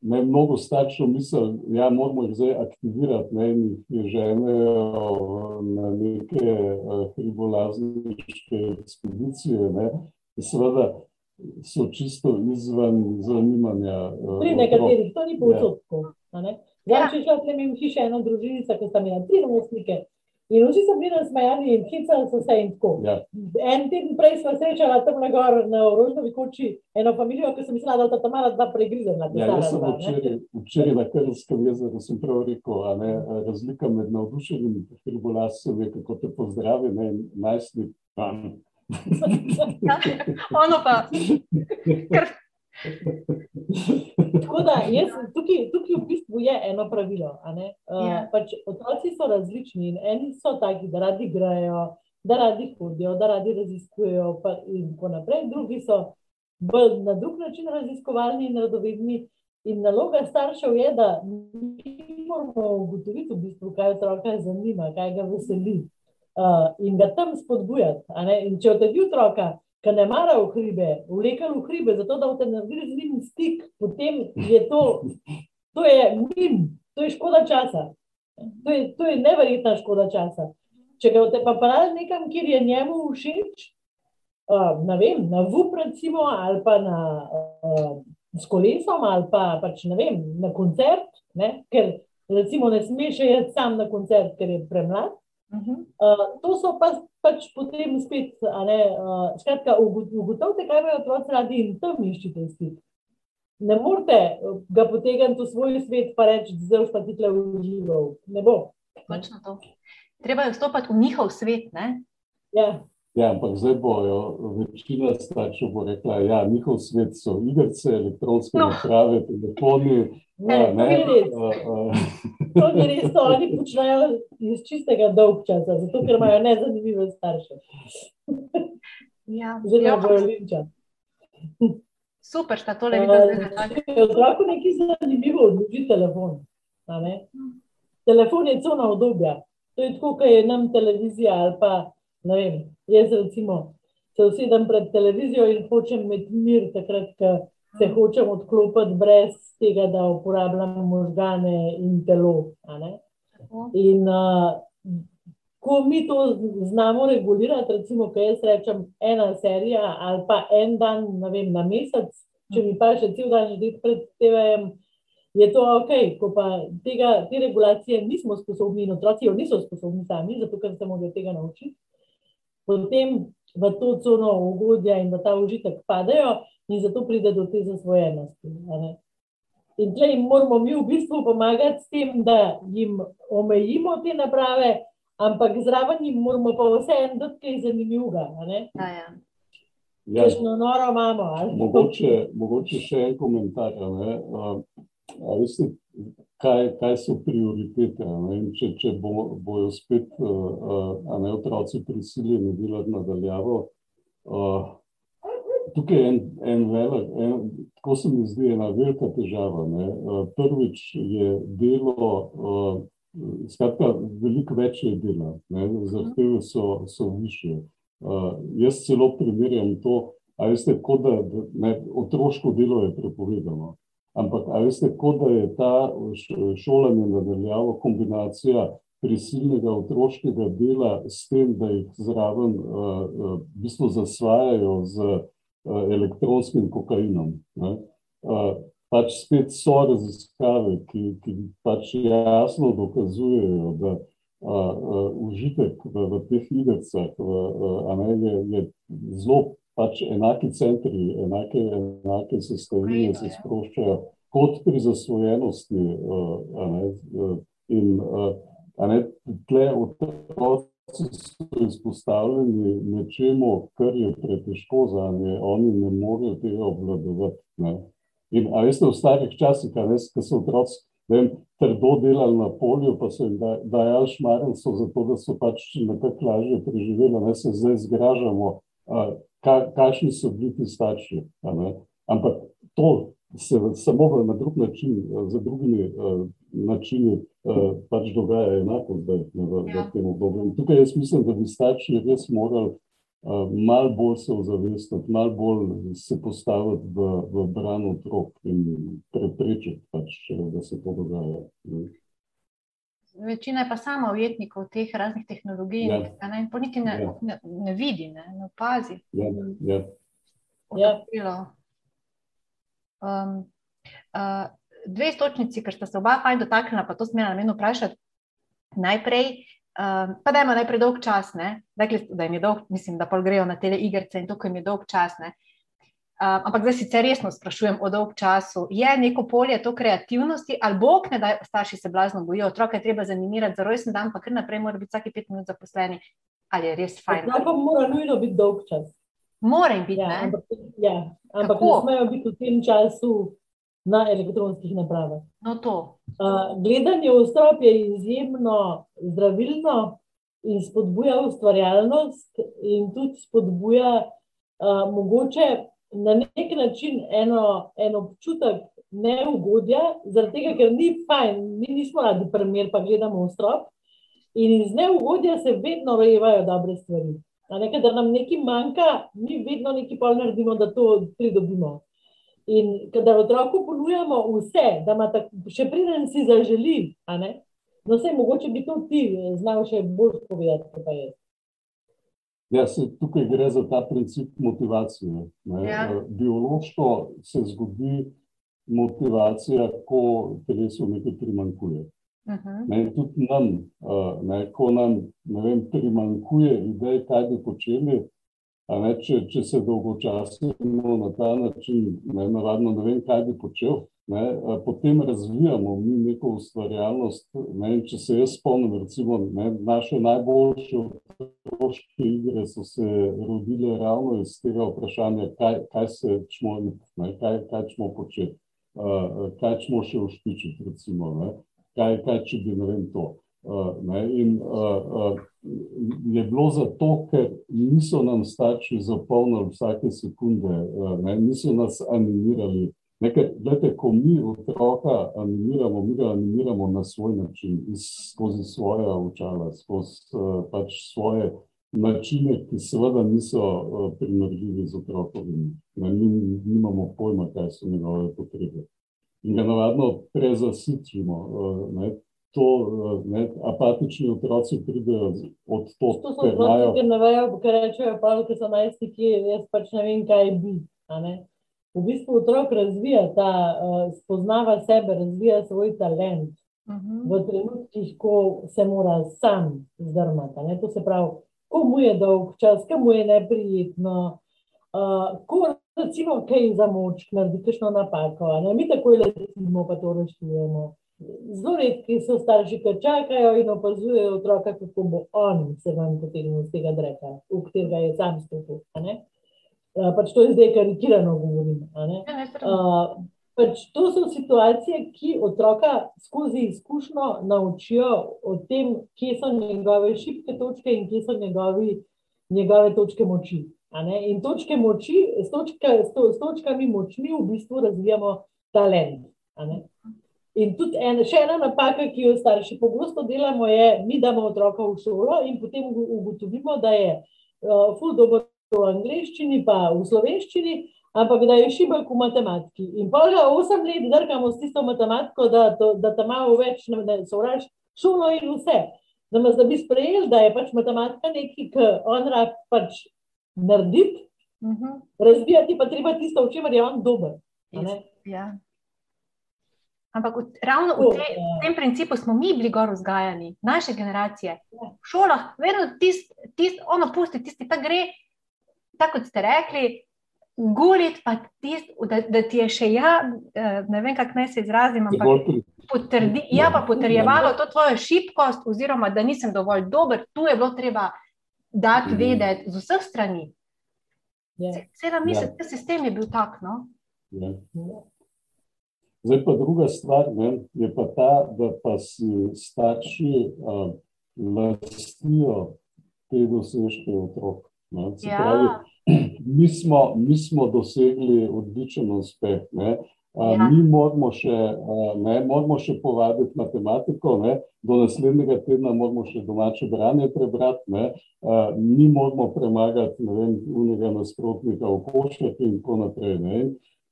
ne, mnogo staršev misli, da ja, moramo jih zdaj aktivirati ne, in jih ženejo na neke uh, hribolazniške ekspedicije. Ne. Seveda so čisto izven zanimanja. Uh, Pri nekaterih to ni povsod tako. Ja. Če šla sem jim hiše eno družinico, ki sta imela tri namestnike. In vsi so bili nasmejani in hicali so se in tako. Ja. En teden prej smo srečali tam na gor na Rožnovi koči eno familijo, ki sem mislila, da sta tam mala dva pregrizena. Ja, jaz sem včeraj, včeraj na Krlskem jezeru sem prav rekel, a ne, razlika med navdušenim hribolasom je, kako te pozdravi, ne, najstnik, tam. ono pa. Tako da, jaz, tukaj, tukaj v bistvu je eno pravilo. Uh, ja. pač otroci so različni in eni so taki, da radi igrajo, da radi hodijo, da radi raziskujejo, in tako naprej. Drugi so bolj na drug način raziskovalni in radovedni. In naloga staršev je, da moramo ugotoviti, v bistvu, kaj otroka zanima, kaj ga veseli. Uh, in ga tam spodbujati. In če odedi otroka, ki ne mara v hribe, vlekel v hribe, zato da boste naredili z njim stik, potem je to, to je mim, to je škoda časa. To je, to je neverjetna škoda časa. Če ga boste pa parali nekam, kjer je njemu všeč, uh, vem, na VUP, recimo, ali pa na, uh, s kolesom, ali pa pač, vem, na koncert, ne? ker recimo ne smeš iti sam na koncert, ker je premlad. Uh -huh. uh, to so pa, pač potem spet, ne, uh, skratka, ugotovite, kaj imajo otroci radi in tam iščite stik. Ne morete ga potegniti v svoj svet, pa reči, da zdaj pa ti tle užival. Ne bo. Točno to. Treba je vstopati v njihov svet. Ne? Ja. Ja, ampak zdaj bojo večina staršev bo rekla, da ja, njihov svet so igrice, elektronske no. naprave, telefoni. Ja, ne, ne, to ni res, to oni počnejo iz čistega dolgčasa, zato ker imajo nezanimive starše. Ja, Zelo ja. bojo linča. Super, sta tole videla. Če otroku nekaj zanimivo odloži telefon. Telefon je cona obdobja. To je tako, kot je nam televizija ali pa ne vem, jaz recimo se usedem pred televizijo in hočem imeti mir, takrat, ko se hočem odklopiti brez tega, da uporabljam možgane in telo. In uh, ko mi to znamo regulirati, recimo, ko jaz rečem ena serija ali pa en dan vem, na mesec, če mi pa še cel dan živeti pred TV-jem. Je to ok, ko pa tega, te regulacije nismo sposobni, in otroci jo niso sposobni sami, zato ker se morajo tega naučiti potem v to cono ugodja in v ta užitek padajo, in zato pride do te zasvojenosti. In tle jim moramo mi v bistvu pomagati s tem, da jim omejimo te naprave, ampak zraven jim moramo pa vseeno dati kaj zanimivega. Ja, ja. Ja, noro imamo. Mogoče, mogoče še en komentar. Uh, veste, kaj, kaj so prioritete. Če, če bo, bojo spet uh, ne, otroci prisiljeni delati nadaljavo. Uh, tukaj je en, en velik, en, tako se mi zdi, ena velika težava. Uh, prvič je delo, uh, skratka, veliko več je dela, zahteve so, so više. Uh, jaz celo primerjam to, a veste, kot da ne, otroško delo je prepovedano. Ampak, ali veste, kot da je ta šolanje nadaljavo kombinacija prisilnega otroškega dela s tem, da jih zraven uh, v bistvu zasvajajo z elektronskim kokainom. Pač spet so raziskave, ki, ki pač jasno dokazujejo, da a, a, užitek v, v teh igricah je, je zelo pač enaki centri, enake, enake sestavine se sproščajo kot pri zasvojenosti. A ne, in a ne, tle otroci so izpostavljeni nečemu, kar je pretežko za nje, oni ne morejo tega obvladovati. Ne. In a veste, v starih časih, a veste, ko so otroci vem, trdo delali na polju, pa so jim dajali šmarenco, zato da so pač nekako lažje preživeli, ne se zdaj zgražamo, ka, kakšni so bili ti starši. Ampak to se samo na drug način, za drugimi uh, načini uh, pač dogaja enako zdaj v, ja. v tem obdobju. Tukaj jaz mislim, da bi starši res morali malo bolj se ozavestiti, malo bolj se postaviti v, v bran otrok in preprečiti, pač, da se to dogaja. Večina je pa sama ujetnikov teh raznih tehnologij, ja. ne, in pa niti ne, ja. ne, ne vidi, ne, ne opazi. Ja, ja. Ja. Um, uh, dve stočnici, ker ste se oba fajn dotaknila, pa to smela namen vprašati. Najprej, Um, pa da ima najprej dolg čas, Rekli, da jim je dolg, mislim, da pa grejo na te igrice in ko jim je dolg čas. Um, ampak zdaj sicer resno sprašujem o dolg času. Je neko polje to kreativnosti, ali bog ne da, starši se blazno bojijo, otroke treba zanimirati za rojsten dan, pa kar naprej mora biti vsake pet minut zaposleni. Ali je res fajn? Ja, pa mora nujno biti dolg čas. Mora biti, ja? Ampak, ja, ampak ne smejo biti v tem času na elektronskih napravah. No, to. Uh, gledanje v strop je izjemno zdravilno in spodbuja ustvarjalnost, in tudi spodbuja uh, mogoče na nek način eno, en občutek neugodja, zaradi tega, ker ni fajn, mi nismo radi primer, pa gledamo v strop. In iz neugodja se vedno rojevajo dobre stvari. Nekaj, da nam nekaj manjka, mi vedno nekaj pol naredimo, da to pridobimo. In kadar otroku ponujamo vse, da ima tako, še preden si zaželi, no, vse mogoče bi to ti znal še bolj povedati, kot pa je. Ja, se, tukaj gre za ta princip motivacije. Ja. Biološko se zgodi motivacija, ko telesu nekaj primankuje. Uh -huh. ne, tudi nam, ne, ko nam vem, primankuje idej, kaj bi počeli, Ne, če, če se dolgočasimo na ta način, ne, navadno, ne vem, kaj bi počel, ne, potem razvijamo mi neko ustvarjalnost. Ne, če se jaz spomnim, recimo, ne, naše najboljše otroške igre so se rodile ravno iz tega vprašanja, kaj, kaj se čmo, ne, kaj, kaj čmo početi, uh, kaj čmo še ušpičiti, recimo, ne, kaj, kaj če bi, ne vem, to. Uh, ne, in uh, uh, je bilo zato, ker niso nam starši zapolnili vsake sekunde, uh, ne, niso nas animirali. Nekaj, gledajte, ko mi otroka animiramo, mi ga animiramo na svoj način, skozi svoje očala, skozi uh, pač svoje načine, ki seveda niso uh, primerljivi z otrokovimi. Mi nimamo pojma, kaj so njegove potrebe. In ga navadno prezasičimo. Uh, to, eh, ne, apatični otroci pridejo od to, to so otroci, ki ne vejo, kaj rečejo, pa ki so najstniki, jaz pač ne vem, kaj bi. V bistvu otrok razvija ta, uh, spoznava sebe, razvija svoj talent uh mhm. -huh. v trenutkih, ko se mora sam zdrmati. To se pravi, ko mu je dolg čas, ko mu je neprijetno, uh, ko recimo kaj za moč, naredi kakšno napako, ne? mi takoj letimo, pa to rešujemo. Zelo redki so starši, ki čakajo in opazujejo otroka, kako bo on se vam potegnil iz tega dreka, v katerega je sam stopil. Pač to je zdaj karikirano govorim. Uh, pač to so situacije, ki otroka skozi izkušnjo naučijo o tem, kje so njegove šibke točke in kje so njegovi, njegove točke moči. In točke moči, s, točka, s, to, s točkami močmi v bistvu razvijamo talent. In tudi en, še ena napaka, ki jo starši pogosto delamo, je, mi damo otroka v šolo in potem ugotovimo, da je uh, ful dobro v angleščini, pa v slovenščini, ampak da je šibek v matematiki. In pa ga osem let drgamo s tisto matematiko, da, to, da tam malo več ne sovraž šolo in vse. Namaz, da bi sprejeli, da je pač matematika nekaj, kar on rad pač narediti, Uh -huh. Razvijati pa treba tisto, v čemer je on dober. a ne? Ja. Ampak v, ravno v, te, ja. v tem principu smo mi bili gor vzgajani, naše generacije. V šolah, vedno tisti, tist, ono pusti, tisti, ta gre, tako kot ste rekli, gulit, pa tisti, da, da ti je še ja, eh, ne vem, kako naj se izrazim, ampak potrdi, ja, pa potrjevalo to tvojo šibkost, oziroma da nisem dovolj dober, tu je bilo treba dati Mhm. vedeti z vseh strani. Ja. Cela misel, Ja. ta sistem je bil tak. No? Ja. Ja. Zdaj pa druga stvar ne, je pa ta, da pa si starši uh, lastijo te dosežke otrok. Ne. Se pravi, Ja, mi smo, mi smo dosegli odličen uspeh. Ne. A, Ja. Mi moramo še, a, ne, moramo še povaditi matematiko, ne. do naslednjega tedna moramo še domače branje prebrati, ne. A, mi moramo premagati ne vem, unega nasprotnika v košarki in tako naprej. Ne.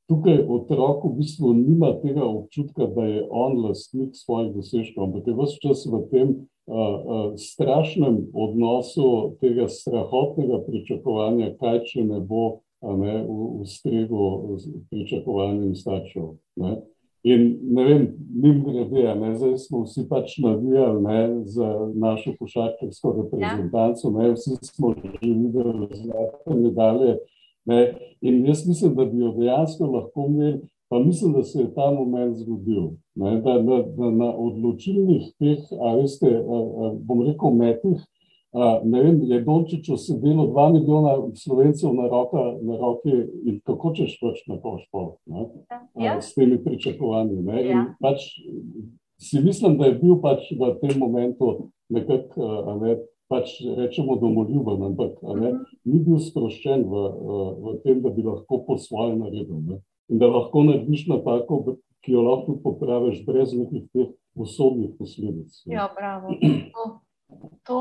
Tukaj otrok v bistvu nima tega občutka, da je on lastnik svojih dosežkov, ampak je vse čas v tem uh, uh, strašnem odnosu tega strahotnega pričakovanja, kaj če ne bo a ne, v, v stregu z pričakovanjem staršev. Ne. In ne vem, njim grede, ne, zdaj smo vsi pač navijali ne, za našo košarkarsko reprezentanco, ne, vsi smo že videli zlate medalje. Ne, in jaz mislim, da bi jo dejansko lahko imeli, pa mislim, da se je ta moment zgodil. Ne, da, da, da na odločilnih teh, a veste, a, a, bom rekel, metih, ne vem, je Dončiću sedelo dva milijona slovencev na, roka, na roki in kako češ pač na to šport, ne, a, ja. s temi pričakovanji. Ne, in Ja. pač si mislim, da je bil pač v tem momentu nekako, ne, pač rečemo domoljuben, ampak ne, Mhm. ni bil sproščen v, v tem, da bi lahko po svoje naredil. Ne? In da lahko narediš napako, ki jo lahko popraviš, brez nekih teh usodnih posledic. ne. Ja, bravo. To, to,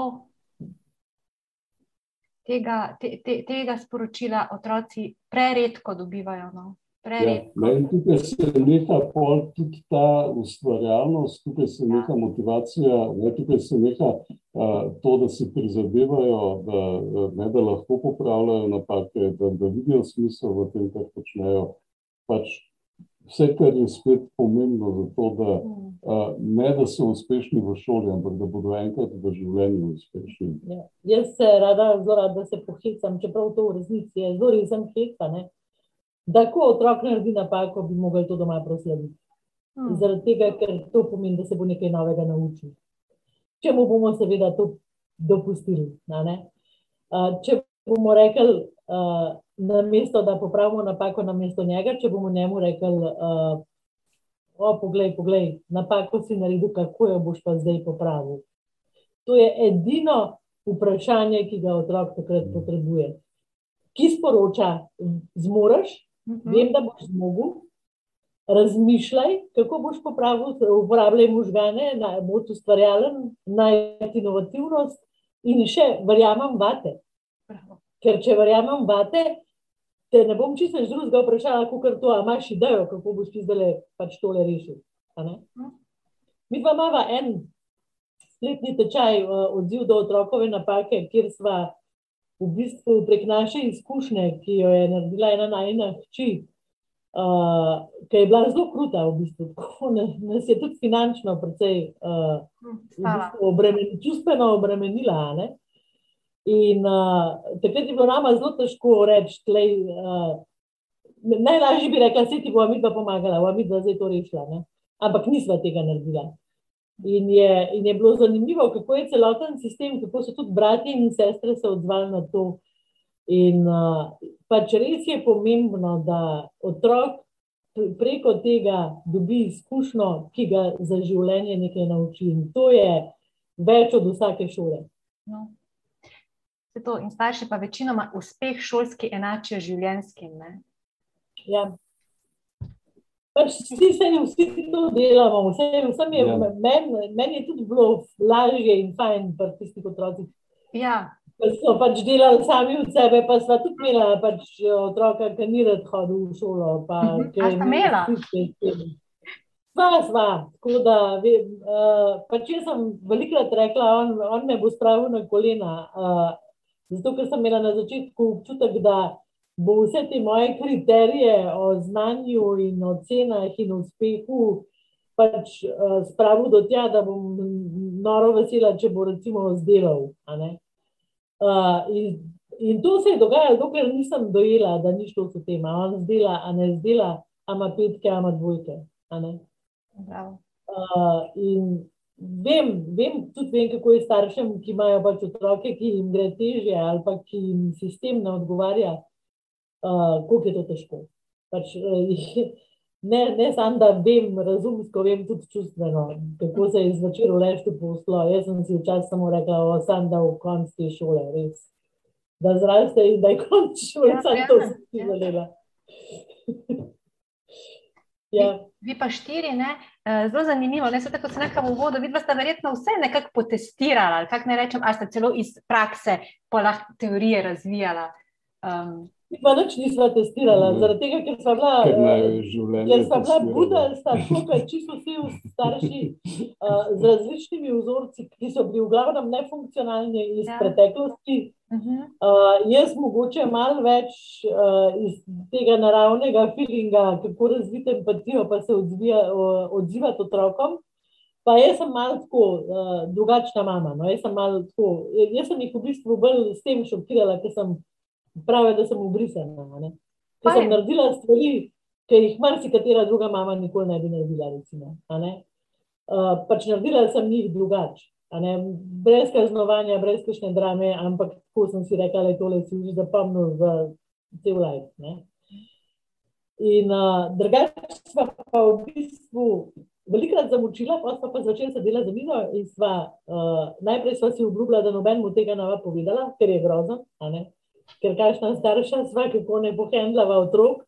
tega, te, te, tega sporočila otroci preredko dobivajo. No. Ja, Preredko. ne, in tukaj se neha pol tudi ta ustvarjalnost, tukaj se neha motivacija, ne, tukaj se neha uh, to, da si prizadevajo, da, ne, da lahko popravljajo napake, da, da vidijo smisel v tem, kar počnejo. Pač vse, kar je spet pomembno za to, da uh, ne da so uspešni v šoli, ampak da bodo enkrat v življenju uspešni. Ja. Jaz se rada, zelo rada se pohecam, čeprav to v resnici je zelo resen heca. ne. Da, ko otrok naredi napako, bi mogli to doma proslaviti. Mm. Zaradi tega, ker to pomeni, da se bo nekaj novega naučil. Če mu bomo seveda to dopustili. Uh, če bomo rekli, uh, na mesto, da popravimo napako na mesto njega, če bomo njemu rekli, uh, o, poglej, poglej, napako si naredil, kako jo boš pa zdaj popravil. To je edino vprašanje, ki ga otrok takrat potrebuje. Ki sporoča, zmoriš, Mhm. vem, da boš zmogel, razmišljaj, kako boš popravil, uporabljaj možgane, naj boš ustvarjalen, najti inovativnost in še verjamem vate. Bravo. Ker če verjamem vate, te ne bom čisto nič drugega vprašala, kot to, a imaš idejo, kako boš ti zdaj pač tole rešil. ne? Mi pa imamo en spletni tečaj, eh, odziv do otrokove napake, kjer sva v bistvu prek naše izkušnje, ki jo je naredila ena najna hči, uh, ki je bila zelo kruta, v bistvu, tako na- nas je tudi finančno precej uh, Mm, v bistvu obremen, čustveno obremenila. ne. In uh, takrat je bilo nama zelo težko reči, uh, najlažje bi rekla, da ti bo mi pa pomagala, bo mi zdaj to rešila. Ne? Ampak nisva tega naredila. In je, in je bilo zanimivo, kako je celoten sistem, kako so tudi bratje in sestre se odzvali na to. In uh, pač res je pomembno, da otrok pre- preko tega dobi izkušnjo, ki ga za življenje nekaj nauči. In to je več od vsake šole. No. Saj To, in starši pa večinoma uspeh šolski enačijo življenjskim. Ne? Ja. Pač vsi, se, vsi to delamo, vse, vsem je, Ja. meni men je tudi bilo lažje in fajn pri tistih otrocih. Ja, Ker so pač delali sami od sebe, pa sva tudi imela pač otroka, ki ni rad hodil v šolo. Pa, Mhm. ki A sta imela? Sva, sva. Tako da, vem, uh, pač jaz sem velikrat rekla, on, on me bo spravil na kolena. Uh, zato, ker sem imela na začetku občutek, da bo vse te moje kriterije o znanju in ocenah in uspehu pač uh, spravil do tja, da bom noro vesela, če bo recimo zdelal. Uh, in, in to se je dogajalo, dokler nisem dojela, da ni šlo s tem, ali zdela, a ne zdela, a ima petke, a ima dvojke. Uh, in vem, vem, tudi vem, kako je staršem, ki imajo pač otroke, ki jim gre teže, ali pa ki jim sistem ne odgovarja, uh, koliko je to težko. Pač, uh, ne, ne samo, da vem, razumsko, vem tudi čustveno, kako se je zvečer v leštu poslo. Jaz sem si včasih samo rekla, o, sam da v konc te šole, res. Da zraste in da je konc šole, ja, sam ja, to sem si ja. želela. ja. vi, vi pa štiri, ne? Eh, zelo zanimivo, ne tako, da se nekaj v vodo, vidva sta verjetno vse nekako potestirala, kako ne rečem, ali sta celo iz prakse, pa lahko teorije razvijala. Um, Mi pa nič nismo testirali, mm. zaradi tega, ker smo bila, ker smo bila buda, sta tukaj čisto vsi starši uh, z različnimi vzorci, ki so bili v glavnem nefunkcionalni iz ja. preteklosti. Uh, jaz mogoče malo več uh, iz tega naravnega feelinga, kako razviti empatijo, pa se odzivati odziva otrokom. Pa jaz sem malo tako uh, drugačna mama. No? Jaz, sem tako, jaz sem jih v bistvu bolj s tem šokirala, ker sem pravi, da sem obrisana. Ker sem naredila stvari, ki jih marsikatera druga mama nikoli ne bi naredila. Recimo, uh, pač naredila sem jih drugače. Brez kaznovanja, brez kakšne drame, ampak tako sem si rekla, da je tole si že zapomnil za cel life. Ne? In uh, drugače smo pa v bistvu velikrat zamučila, pa smo pa začeli se delati za mizo in sva, uh, najprej sva si obljubila, da noben mu tega ne bo povedala, ker je grozno ker kakšna starša sva, kako ne bo hendlava otrok,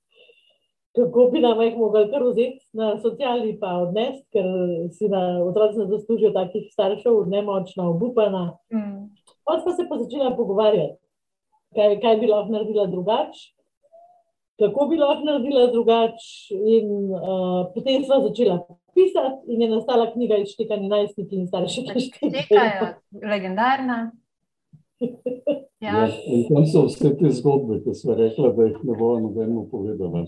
kako bi nam jih mogli kar vzeti na socialni pa odnesti, ker si na otroci ne zaslužijo takih staršev, nemočna, obupana. Mm. Pa smo se pa začela pogovarjati, kaj, kaj bi lahko naredila drugače. Kako bi lahko naredila drugače, in uh, potem smo začela pisati, in je nastala knjiga Ištekani najstniki in starši. Štekajo, legendarna. Ja. Ja, in tam so vse te zgodbe, ki so rekla, da jih ne bo nobeno povedala.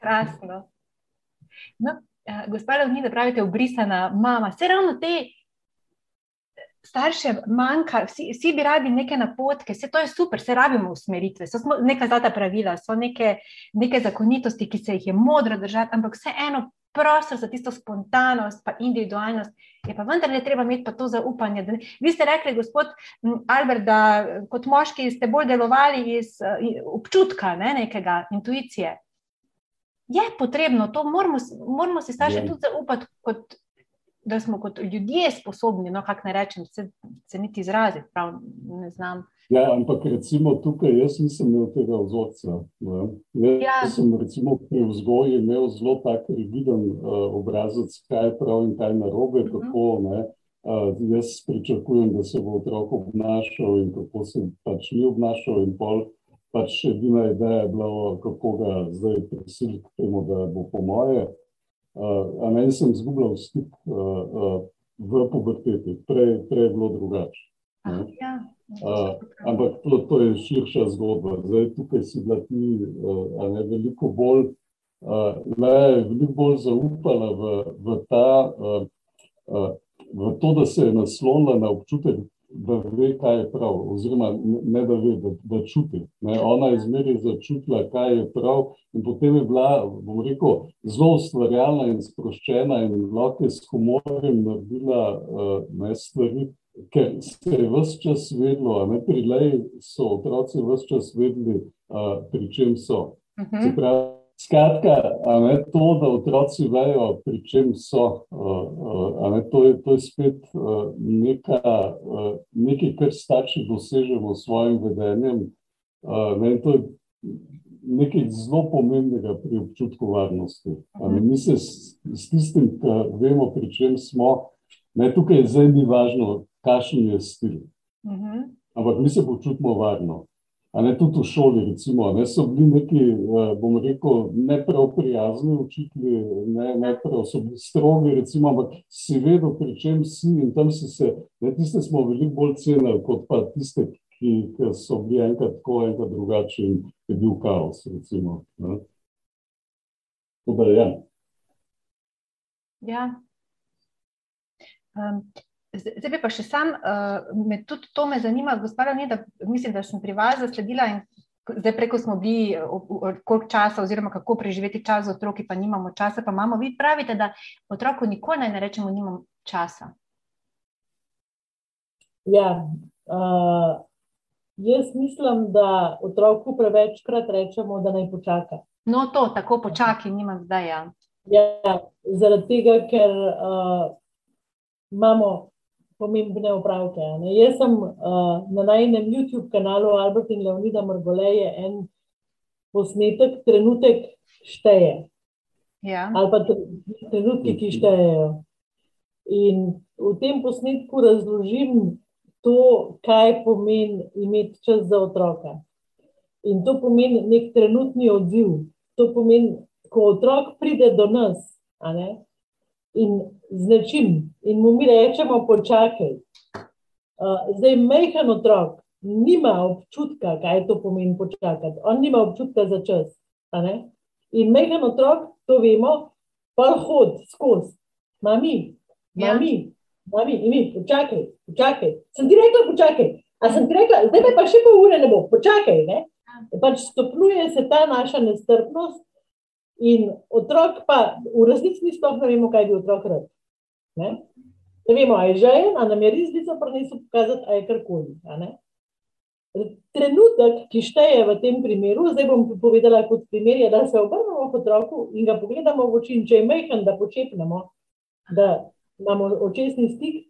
Krasno. No, uh, Gospod Lovni, da pravite, obrisana mama. Vse ravno te starše manjka, vsi, vsi bi radi neke napotke, vse to je super, se rabimo usmeritve, so neka zlata pravila, so neke, neke zakonitosti, ki se jih je modro držati, ampak vseeno prostor za tisto spontanost, pa individualnost, je pa vendarle treba imeti pa to zaupanje. Da, vi ste rekli, gospod Albert, da kot moški ste bolj delovali iz občutka, ne, nekega intuicije. Je potrebno to, moramo, moramo si starši tudi zaupati, kot, da smo kot ljudje sposobni, no, kako ne rečem, se, se niti izraziti, prav ne znam. Ja, ampak recimo tukaj jaz nisem imel tega vzorca. Jaz ja. sem recimo pri vzgoji imel zelo tak rigiden uh, obrazec, kaj je prav in kaj narobe, uh mhm. -huh. kako ne. Uh, jaz pričakujem, da se bo otrok obnašal in kako se pač ni obnašal in pol. Pač edina ideja je bila, kako ga zdaj prisiliti k temu, da bo po moje. Uh, ne sem zgubljal stik uh, uh, v puberteti, prej, prej je bilo drugače. Ja. Uh, ampak to, to je širša zgodba. Zdaj, tukaj si bila ti uh, ne, veliko bolj, uh, le, veliko bolj zaupala v, v, ta, uh, uh, v to, da se je naslonila na občutek, da ve, kaj je prav, oziroma ne da ve, da, da čuti. Ne. Ona je zmeraj začutila, kaj je prav, in potem je bila, bom rekel, zelo ustvarjalna in sproščena in lahko s humorjem naredila uh, ne, stvari ker se je vse čas vedlo, ne pri Leji so otroci vse čas vedeli, uh, pri čem so. Uh mhm. -huh. pravi, skratka, ne, to, da otroci vejo, pri čem so, uh, uh, ne, to, je, to je spet uh, neka, nekaj, kar starši dosežemo s svojim vedenjem. Ne, to je nekaj zelo pomembnega pri občutku varnosti. Ne, mi se s, s tistim, ki vemo, pri čem smo. Ne, tukaj je zdaj ni važno, kakšen je stil. Mhm. Ampak mi se počutimo varno. A ne tudi v šoli, recimo, ne so bili neki, eh, bom rekel, ne prav prijazni učitelji, ne, ne prav so bili strogi, recimo, ampak si vedel, pri čem si in tam si se, ne tiste smo veliko bolj cenili, kot pa tiste, ki, ki so bili enkrat tako, enkrat drugače in je bil kaos. Recimo, da, ja. Ja. Um, zdaj, pa še sam, uh, me tudi to me zanima, gospoda, da mislim, da sem pri vas zasledila in zdaj preko smo bili, koliko časa, oziroma kako preživeti čas z otroki, pa nimamo časa, pa imamo. Vi pravite, da otroku nikoli ne rečemo, nimam časa. Ja, uh, jaz mislim, da otroku prevečkrat rečemo, da naj počaka. No, to tako počakaj, nimam zdaj. Ja. Ja, zaradi tega, ker uh, imamo pomembne opravke. Ne. Jaz sem uh, na najnem YouTube kanalu Albert in Leonida Morgoleje en posnetek, trenutek šteje. Ja. Ali pa trenutki, ki štejejo. In v tem posnetku razložim to, kaj pomeni imeti čas za otroka. In to pomeni nek trenutni odziv. To pomeni, ko otrok pride do nas, in z nečim, in mu mi rečemo, počakaj. Uh, zdaj, majhen otrok nima občutka, kaj to pomeni počakati. On nima občutka za čas. In majhen otrok, to vemo, pa hod skozi, mami, mami, ja. mami, in mi, počakaj, počakaj. Sem ti rekla, počakaj. A sem ti rekla, zdaj pa še pol ure ne bo, počakaj. Ne? Ja. Pač stopnjuje se ta naša nestrpnost, In otrok pa v resnici ni sploh ne vemo, kaj bi otrok rad. Ne? ne vemo, ali je žejen, ali nam je res zdi, da niso pokazati, ali je karkoli. Trenutek, ki šteje v tem primeru, zdaj bom povedala kot primer, je, da se obrnemo k otroku in ga pogledamo v oči, in če je majhen, da počepnemo, da imamo očesni stik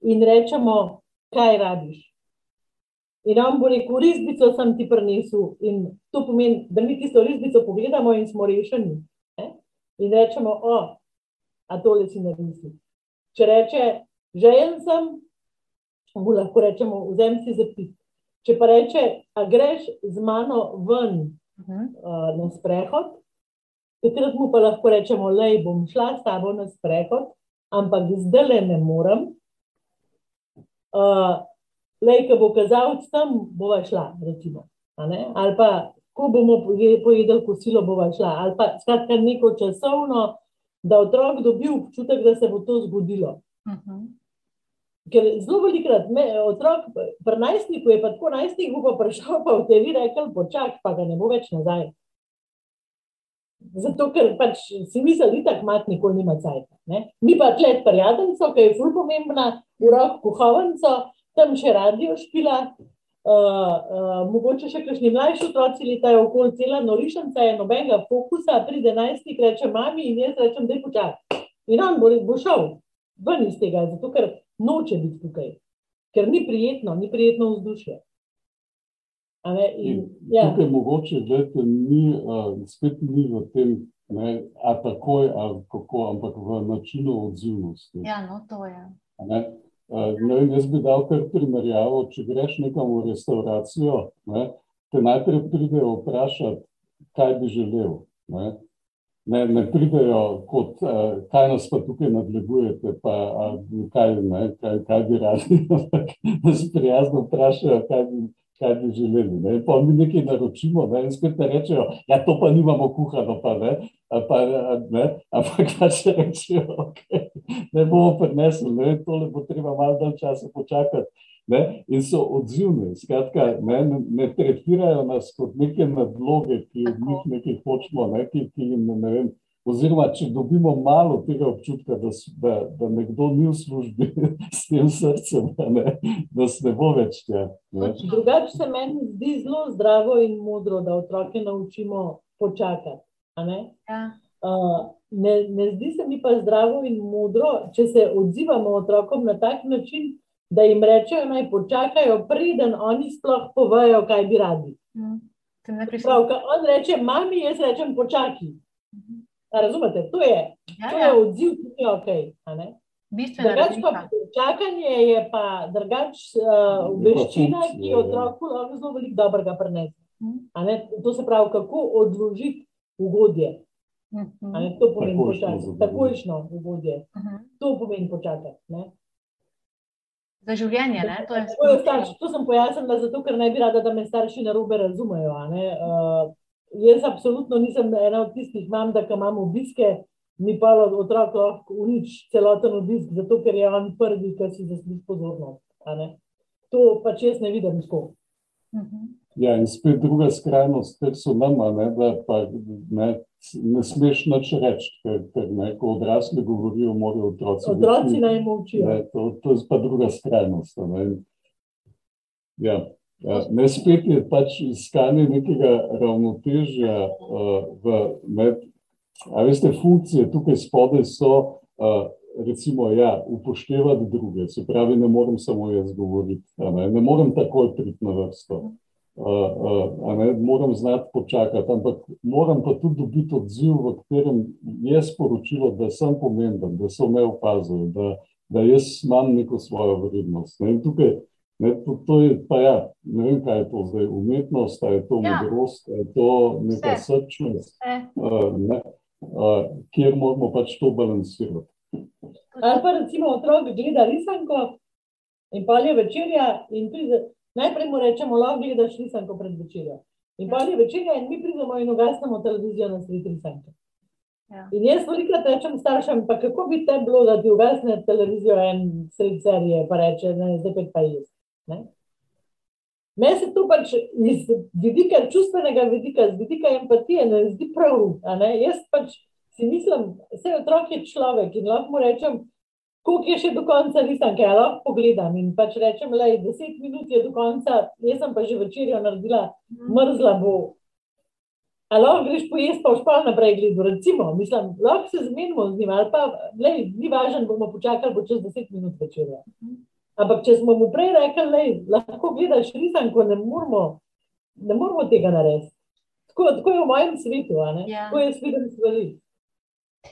in rečemo, kaj rabiš. In on bo rekel, risbico sem ti prinesel. In to pomeni, da mi tisto risbico pogledamo in smo rešeni. Ne? In rečemo, o, a tole si narisi. Če reče, žejen sem, mu lahko rečemo, vzem si zapis. Če pa reče, a greš z mano ven uh -huh. uh, na sprehod, takrat mu pa lahko rečemo, lej, bom šla s tabo na sprehod, ampak zdaj ne morem. Uh, lej, ki bo kazalec tam, bova šla, recimo. Ali pa, ko bomo pojedli kosilo, bova šla. Ali pa, skratka, neko časovno, da otrok dobi občutek, da se bo to zgodilo. Uh mhm. -huh. Ker zelo velikrat, otrok, pri najstniku je pa tako, najstnik bo pa prišel, pa v tebi rekel, počak, pa ga ne bo več nazaj. Zato, ker pač si misli, da imaš nikoli nima cajt. Mi pa tleh prijateljico, ki je ful pomembna, v rok kuhovnico, tam še radio špila, uh, uh, mogoče še kakšni mlajši otroci letajo okoli cela norišnica, je nobenega fokusa, pride najstnik, reče mami in jaz rečem, da je počak. In on bo, bo šel ven iz tega, zato ker noče biti tukaj, ker ni prijetno, ni prijetno vzdušje. In, ja. Tukaj mogoče, gledajte, ni, uh, spet ni v tem, ne, a takoj, a kako, ampak v načinu odzivnosti. Ja, no, to je. Ne, jaz bi dal kar primerjavo, če greš nekam v restauracijo, ne, te najprej pridejo vprašati, kaj bi želel. Ne. Ne, ne pridejo kot, kaj nas pa tukaj nadlegujete, pa kaj, ne, kaj, kaj bi radi, nas prijazno vprašajo, kaj bi, kaj bi želeli. Ne. Pa mi nekaj naročimo ne, in spet rečejo, ja to pa nimamo kuhano, pa ne, pa, ne, ampak pa še rečejo, okay ne bomo prinesli, ne, tole bo treba malo dalj časa počakati. Ne, in so odzivni, skratka, ne, ne, ne tretirajo nas kot neke nadloge, ki od njih nekaj hočemo, ne, ki, ki jim ne vem. Oziroma, če dobimo malo tega občutka, da, da, da nekdo ni v službi s tem srcem, ne, da se ne bo več tja. Drugače se meni zdi zelo zdravo in modro, da otroke naučimo počakati. Ja. Uh, ne, ne zdi se mi pa zdravo in modro, če se odzivamo otrokom na tak način, da jim rečejo, naj počakajo, preden oni sploh povejo, kaj bi radi. Mm. Prav, on reče, mami, jaz rečem, počakaj. Razumete, to je, ja, to je ja. odziv, ki ni ok. Drugač pa čakanje je pa drugač uh, veščina, ki otroku lahko zelo veliko dobrega prenese. Mm. To se pravi, kako odložiti ugodje. -huh. To pomeni počakati, takojšno ugodje. -huh. To pomeni počakati. Ne? za življenje. Ne? To, je To, je starš, to sem pojasnila, zato ker ne bi rada, da me starši na robe razumejo. a ne. Uh, jaz absolutno nisem ena od tistih mam, da ko imam obiske, mi pa otrok lahko uniči celoten obisk, zato ker je on prvi, ki si zasluži pozornost. a ne. To pač jaz ne vidim tako. Mhm. Ja, in spet druga skrajnost, ker so nama, ne, da pa ne, ne smeš nič reči, ker, ker ne, ko odrasli govorijo, morajo otroci. Otroci naj molčijo. To, to je pa druga skrajnost. Ne. Ja, ja, ne spet je pač iskanje nekega ravnotežja uh, v med, a veste, funkcije tukaj spodaj so, uh, recimo, ja, upoštevati druge, se pravi, ne morem samo jaz govoriti, ne, ne morem takoj priti na vrsto. Uh, uh, ne, moram znati počakati, ampak moram pa tudi dobiti odziv, v katerem je sporočilo, da sem pomemben, da so me opazili, da, da jaz imam neko svojo vrednost. Ne, in tukaj Ne, to, to je pa ja, ne vem, kaj je to zdaj, umetnost, ali je to Ja. modrost, ali je to neka Vse. srčnost, Vse. uh, ne, uh, kjer moramo pač to balansirati. Ali pa recimo otrok gleda risanko in pa je večerja in pride, najprej mu rečemo, lahko gledaš risanko pred večerjo. In pa je večerja in mi pridemo in ugasnemo televizijo na sredi risanke. Ja. In jaz velikrat rečem staršem, pa kako bi te bilo, da ti ugasne televizijo en sred serije, pa reče, ne, zdaj pa pa jaz. Ne? Meni se to pač iz vidika, čustvenega vidika, z vidika empatije ne zdi prav. ne. Jaz pač si mislim, vse otrok je človek in lahko mu rečem, koliko je še do konca risanke, ja lahko pogledam in pač rečem, le, deset minut je do konca, jaz sem pa že večerjo naredila, mrzla bo. A lahko greš pojesti, pa boš pa naprej gledal, recimo, mislim, lahko se zmenimo z njim, ali pa, lej, ni važno, bomo počakali bo čez deset minut večerja. Ampak če smo mu prej rekli, lej, lahko gledaš risanko, ne moramo, ne moramo tega narediti. Tako, tako je v mojem svetu, a ne? Ja. tako jaz vidim stvari.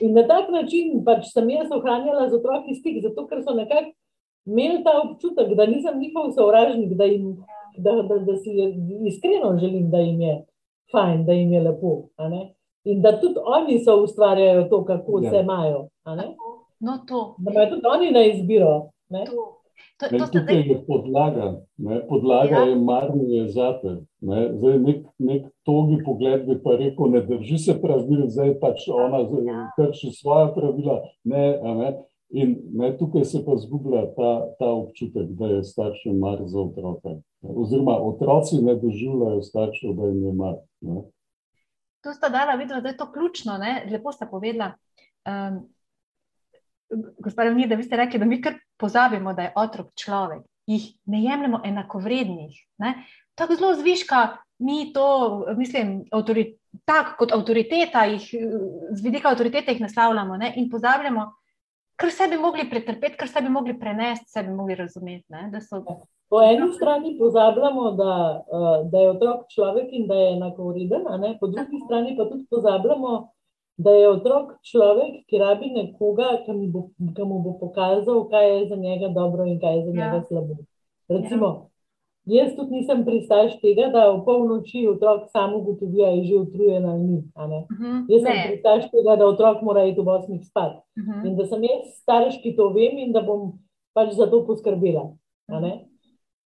In na tak način pač sem jaz ohranjala z otroki stik, zato ker so nekako imeli ta občutek, da nisem njihov sovražnik, da, jim, da, da, da si iskreno želim, da jim je fajn, da jim je lepo. a ne. In da tudi oni so ustvarjajo to, kako Ja. se imajo. a ne. No, to. Da imajo tudi oni na izbiro. Ne? to. To, Ne, to ste tukaj zdaj, je podlaga, ne, podlaga Ja. je marnje zate. Ne. Zdaj nek, nek togi pogled bi pa rekel, ne drži se pravil, zdaj pač ona Ja. krši svoja pravila. Ne, ne. In ne, tukaj se pa zgublja ta, ta občutek, da je staršem mar za otroka. Oziroma, otroci ne doživljajo staršev, da jim je mar. Ne. to sta dala videti, da je to ključno, ne? lepo sta povedala. Um, Gospod Ravni, da vi ste rekli, da mi kar pozabimo, da je otrok človek, jih ne jemljemo enakovrednih. Ne? Tako zelo zviška, mi to, mislim, avtori, tak kot avtoriteta, jih, z vidika avtoritete jih naslavljamo ne? in pozabljamo, kar vse bi mogli pretrpeti, kar vse bi mogli prenesti, vse bi mogli razumeti. Ne? So Po eni strani pozabljamo, da, uh, da je otrok človek in da je enakovreden, po drugi strani pa tudi pozabljamo, da je otrok človek, ki rabi nekoga, ki mu bo, ki mu bo pokazal, kaj je za njega dobro in kaj je za Ja. njega slabo. Recimo, jaz tudi nisem pristaš tega, da v polnoči otrok sam ugotovi, ali je že utrujen ali ni. uh -huh. Jaz sem pristaš tega, da otrok mora iti v osmih spat. uh -huh. In da sem jaz starš, ki to vem in da bom pač za to poskrbela. a ne.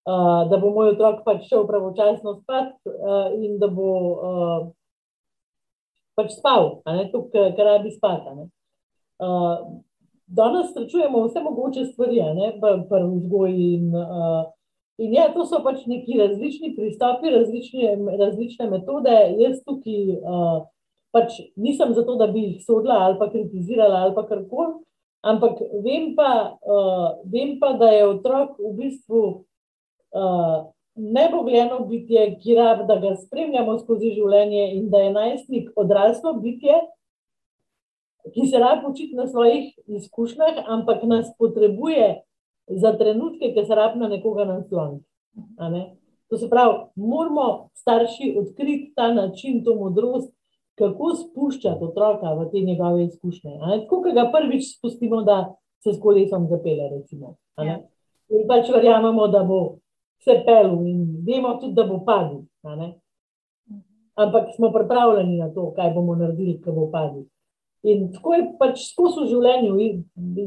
Uh, da bo moj otrok pač šel pravočasno spat uh, in da bo uh, pač spal, to, kar rabi spati. Uh, danes srečujemo vse mogoče stvari, ne, pri vzgoji in, uh, in ja, to so pač neki različni pristopi, različne, različne metode. Jaz tukaj uh, pač nisem zato, da bi jih sodila ali pa kritizirala ali pa karkoli, ampak vem pa, uh, vem pa, da je otrok v bistvu uh, nebogljeno bitje, ki rab, da ga spremljamo skozi življenje in da je najstnik odraslo bitje, ki se rad učiti na svojih izkušnjah, ampak nas potrebuje za trenutke, ki se rab na nekoga nasloniti. a ne. To se pravi, moramo starši odkriti ta način, to modrost, kako spuščati otroka v te njegove izkušnje. Tako, kot ga prvič spustimo, da se s kolesom zapele. Recimo. Ja. in pač verjamemo, da bo se pel in vemo tudi, da bo padel. Ampak smo pripravljeni na to, kaj bomo naredili, ko bo padel. In tako je pač skozi v življenju,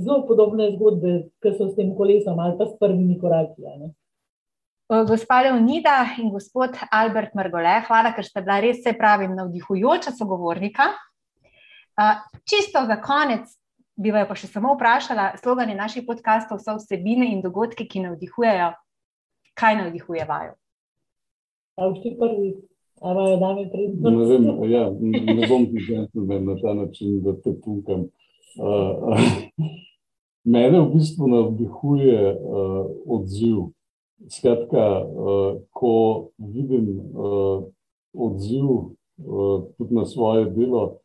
zelo podobne zgodbe, ki so s tem kolesom ali pa s prvimi koraki. Gospa Leonida in gospod Albert Margole, hvala, ker ste bila res, se pravi, navdihujoča sogovornika. Čisto za konec bi vaju pa še samo vprašala, slogani naših podkastov so vsebine in dogodki, ki navdihujejo. Kaj navdihuje vaju? Avšti prvi. Ali da mi pridem? Ne vem, ja, ne bom ti gentleman na ta način, da te punkam. Uh, mene v bistvu navdihuje uh, odziv. Skratka, uh, ko vidim uh, odziv uh, tudi na svoje delo,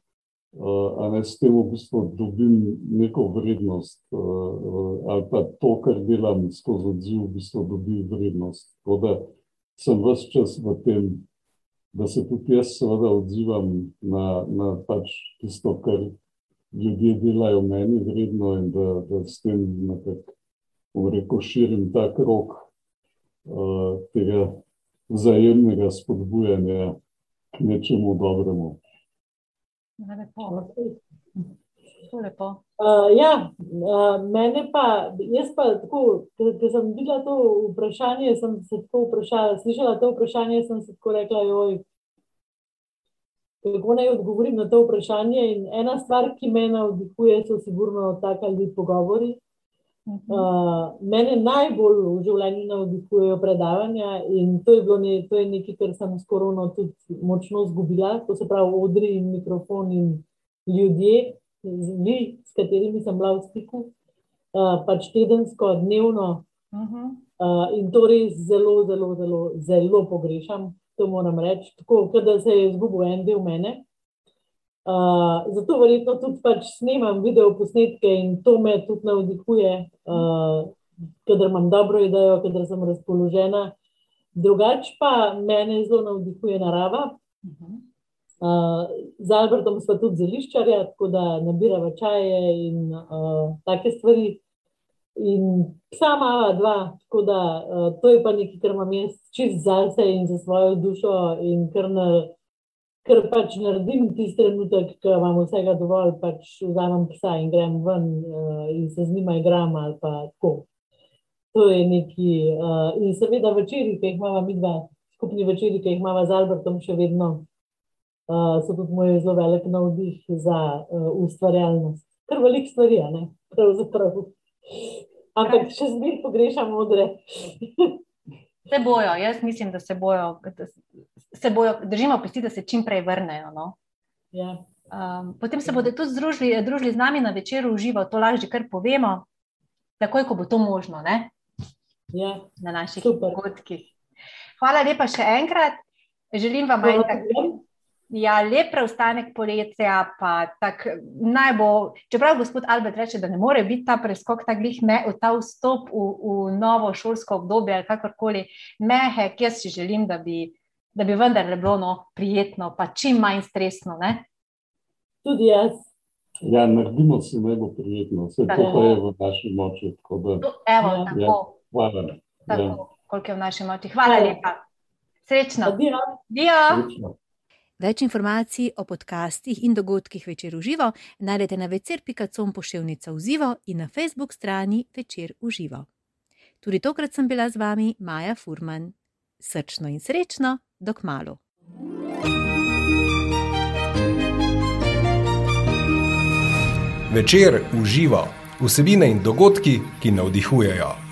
uh, ne s tem v bistvu dobim neko vrednost, uh, ali pa to, kar delam skozi odziv, v bistvu dobi vrednost. Tako da sem vse čas v tem da se tudi jaz, seveda, odzivam na, na pač tisto, kar ljudje delajo meni, vredno in da, da s tem nekako širim ta krok uh, tega vzajemnega spodbujanja k nečemu dobremu. Lepo. Lepo. Uh, ja, uh, mene pa, jaz pa tako, ker sem videla to vprašanje, sem se tako vprašala, slišala to vprašanje, sem se tako rekla, joj, kako naj odgovorim na to vprašanje. In ena stvar, ki me navdihuje, so sigurno takšni pogovori. Uh, mene najbolj v življenju navdihujejo predavanja in to je, ne, to je nekaj, kar sem skoraj tudi močno izgubila, to se pravi odri in mikrofon in ljudje vi, s katerimi sem bila v stiku, uh, pač tedensko, dnevno. Uh -huh. uh, in to res zelo, zelo, zelo, zelo pogrešam, to moram reči, tako da se je izgubil en del mene. Uh, zato verjetno tudi pač snemam video posnetke in to me tudi navdihuje, uh, kadar imam dobro idejo, kadar sem razpoložena. Drugače pa mene zelo navdihuje narava. Uh z Albertom smo tudi zeliščarja, tako da nabiramo čaje in uh, take stvari. In psa mala dva, tako da uh, to je pa nekaj, kar imam jaz čist zase in za svojo dušo in kar, na, kar pač naredim tisti trenutek, ko imam vsega dovolj, pač vzamem psa in grem ven uh, in se z njima igram ali pa tako. To je neki. Uh, in seveda večeri, ki jih imamo mi dva, skupni večeri, ki jih imamo z Albertom še vedno uh, so tudi moj zelo velik navdih za uh, ustvarjalnost. Kar velik stvari, ne? pravzaprav. Ampak še zmeraj pogrešam modre. se bojo, jaz mislim, da se bojo, da se bojo držimo pesti, da se čim prej vrnejo. No? Ja. Um, potem se bodo tudi združili, družili z nami na večeru uživo, to lažje kar povemo, takoj, ko bo to možno, ja. na naših dogodkih. Hvala lepa še enkrat. Želim vam en tak. Ja, lep preostanek poletja, pa tako naj bo. Čeprav gospod Albert reče, da ne more biti ta preskok, tako glih me, ta vstop v, v novo šolsko obdobje ali kakorkoli mehek, jaz si želim, da bi, da bi vendarle bilo no, prijetno, pa čim manj stresno. Ne? Tudi jaz. Ja, naredimo si naj bo prijetno, vse to pa je v naši moči. Da... Evo, ja. tako. Ja, hvala. Tako, ja. koliko je v naši moči. Hvala lepa. Srečno. Adijo. Adijo. Več informacij o podcastih in dogodkih večer v živo najdete na večer.com pošiljnica v živo in na Facebook strani večer v živo. Tudi tokrat sem bila z vami Maja Furman. Srčno in srečno, dok malo. Večer v živo, vsebine in dogodki, ki navdihujejo.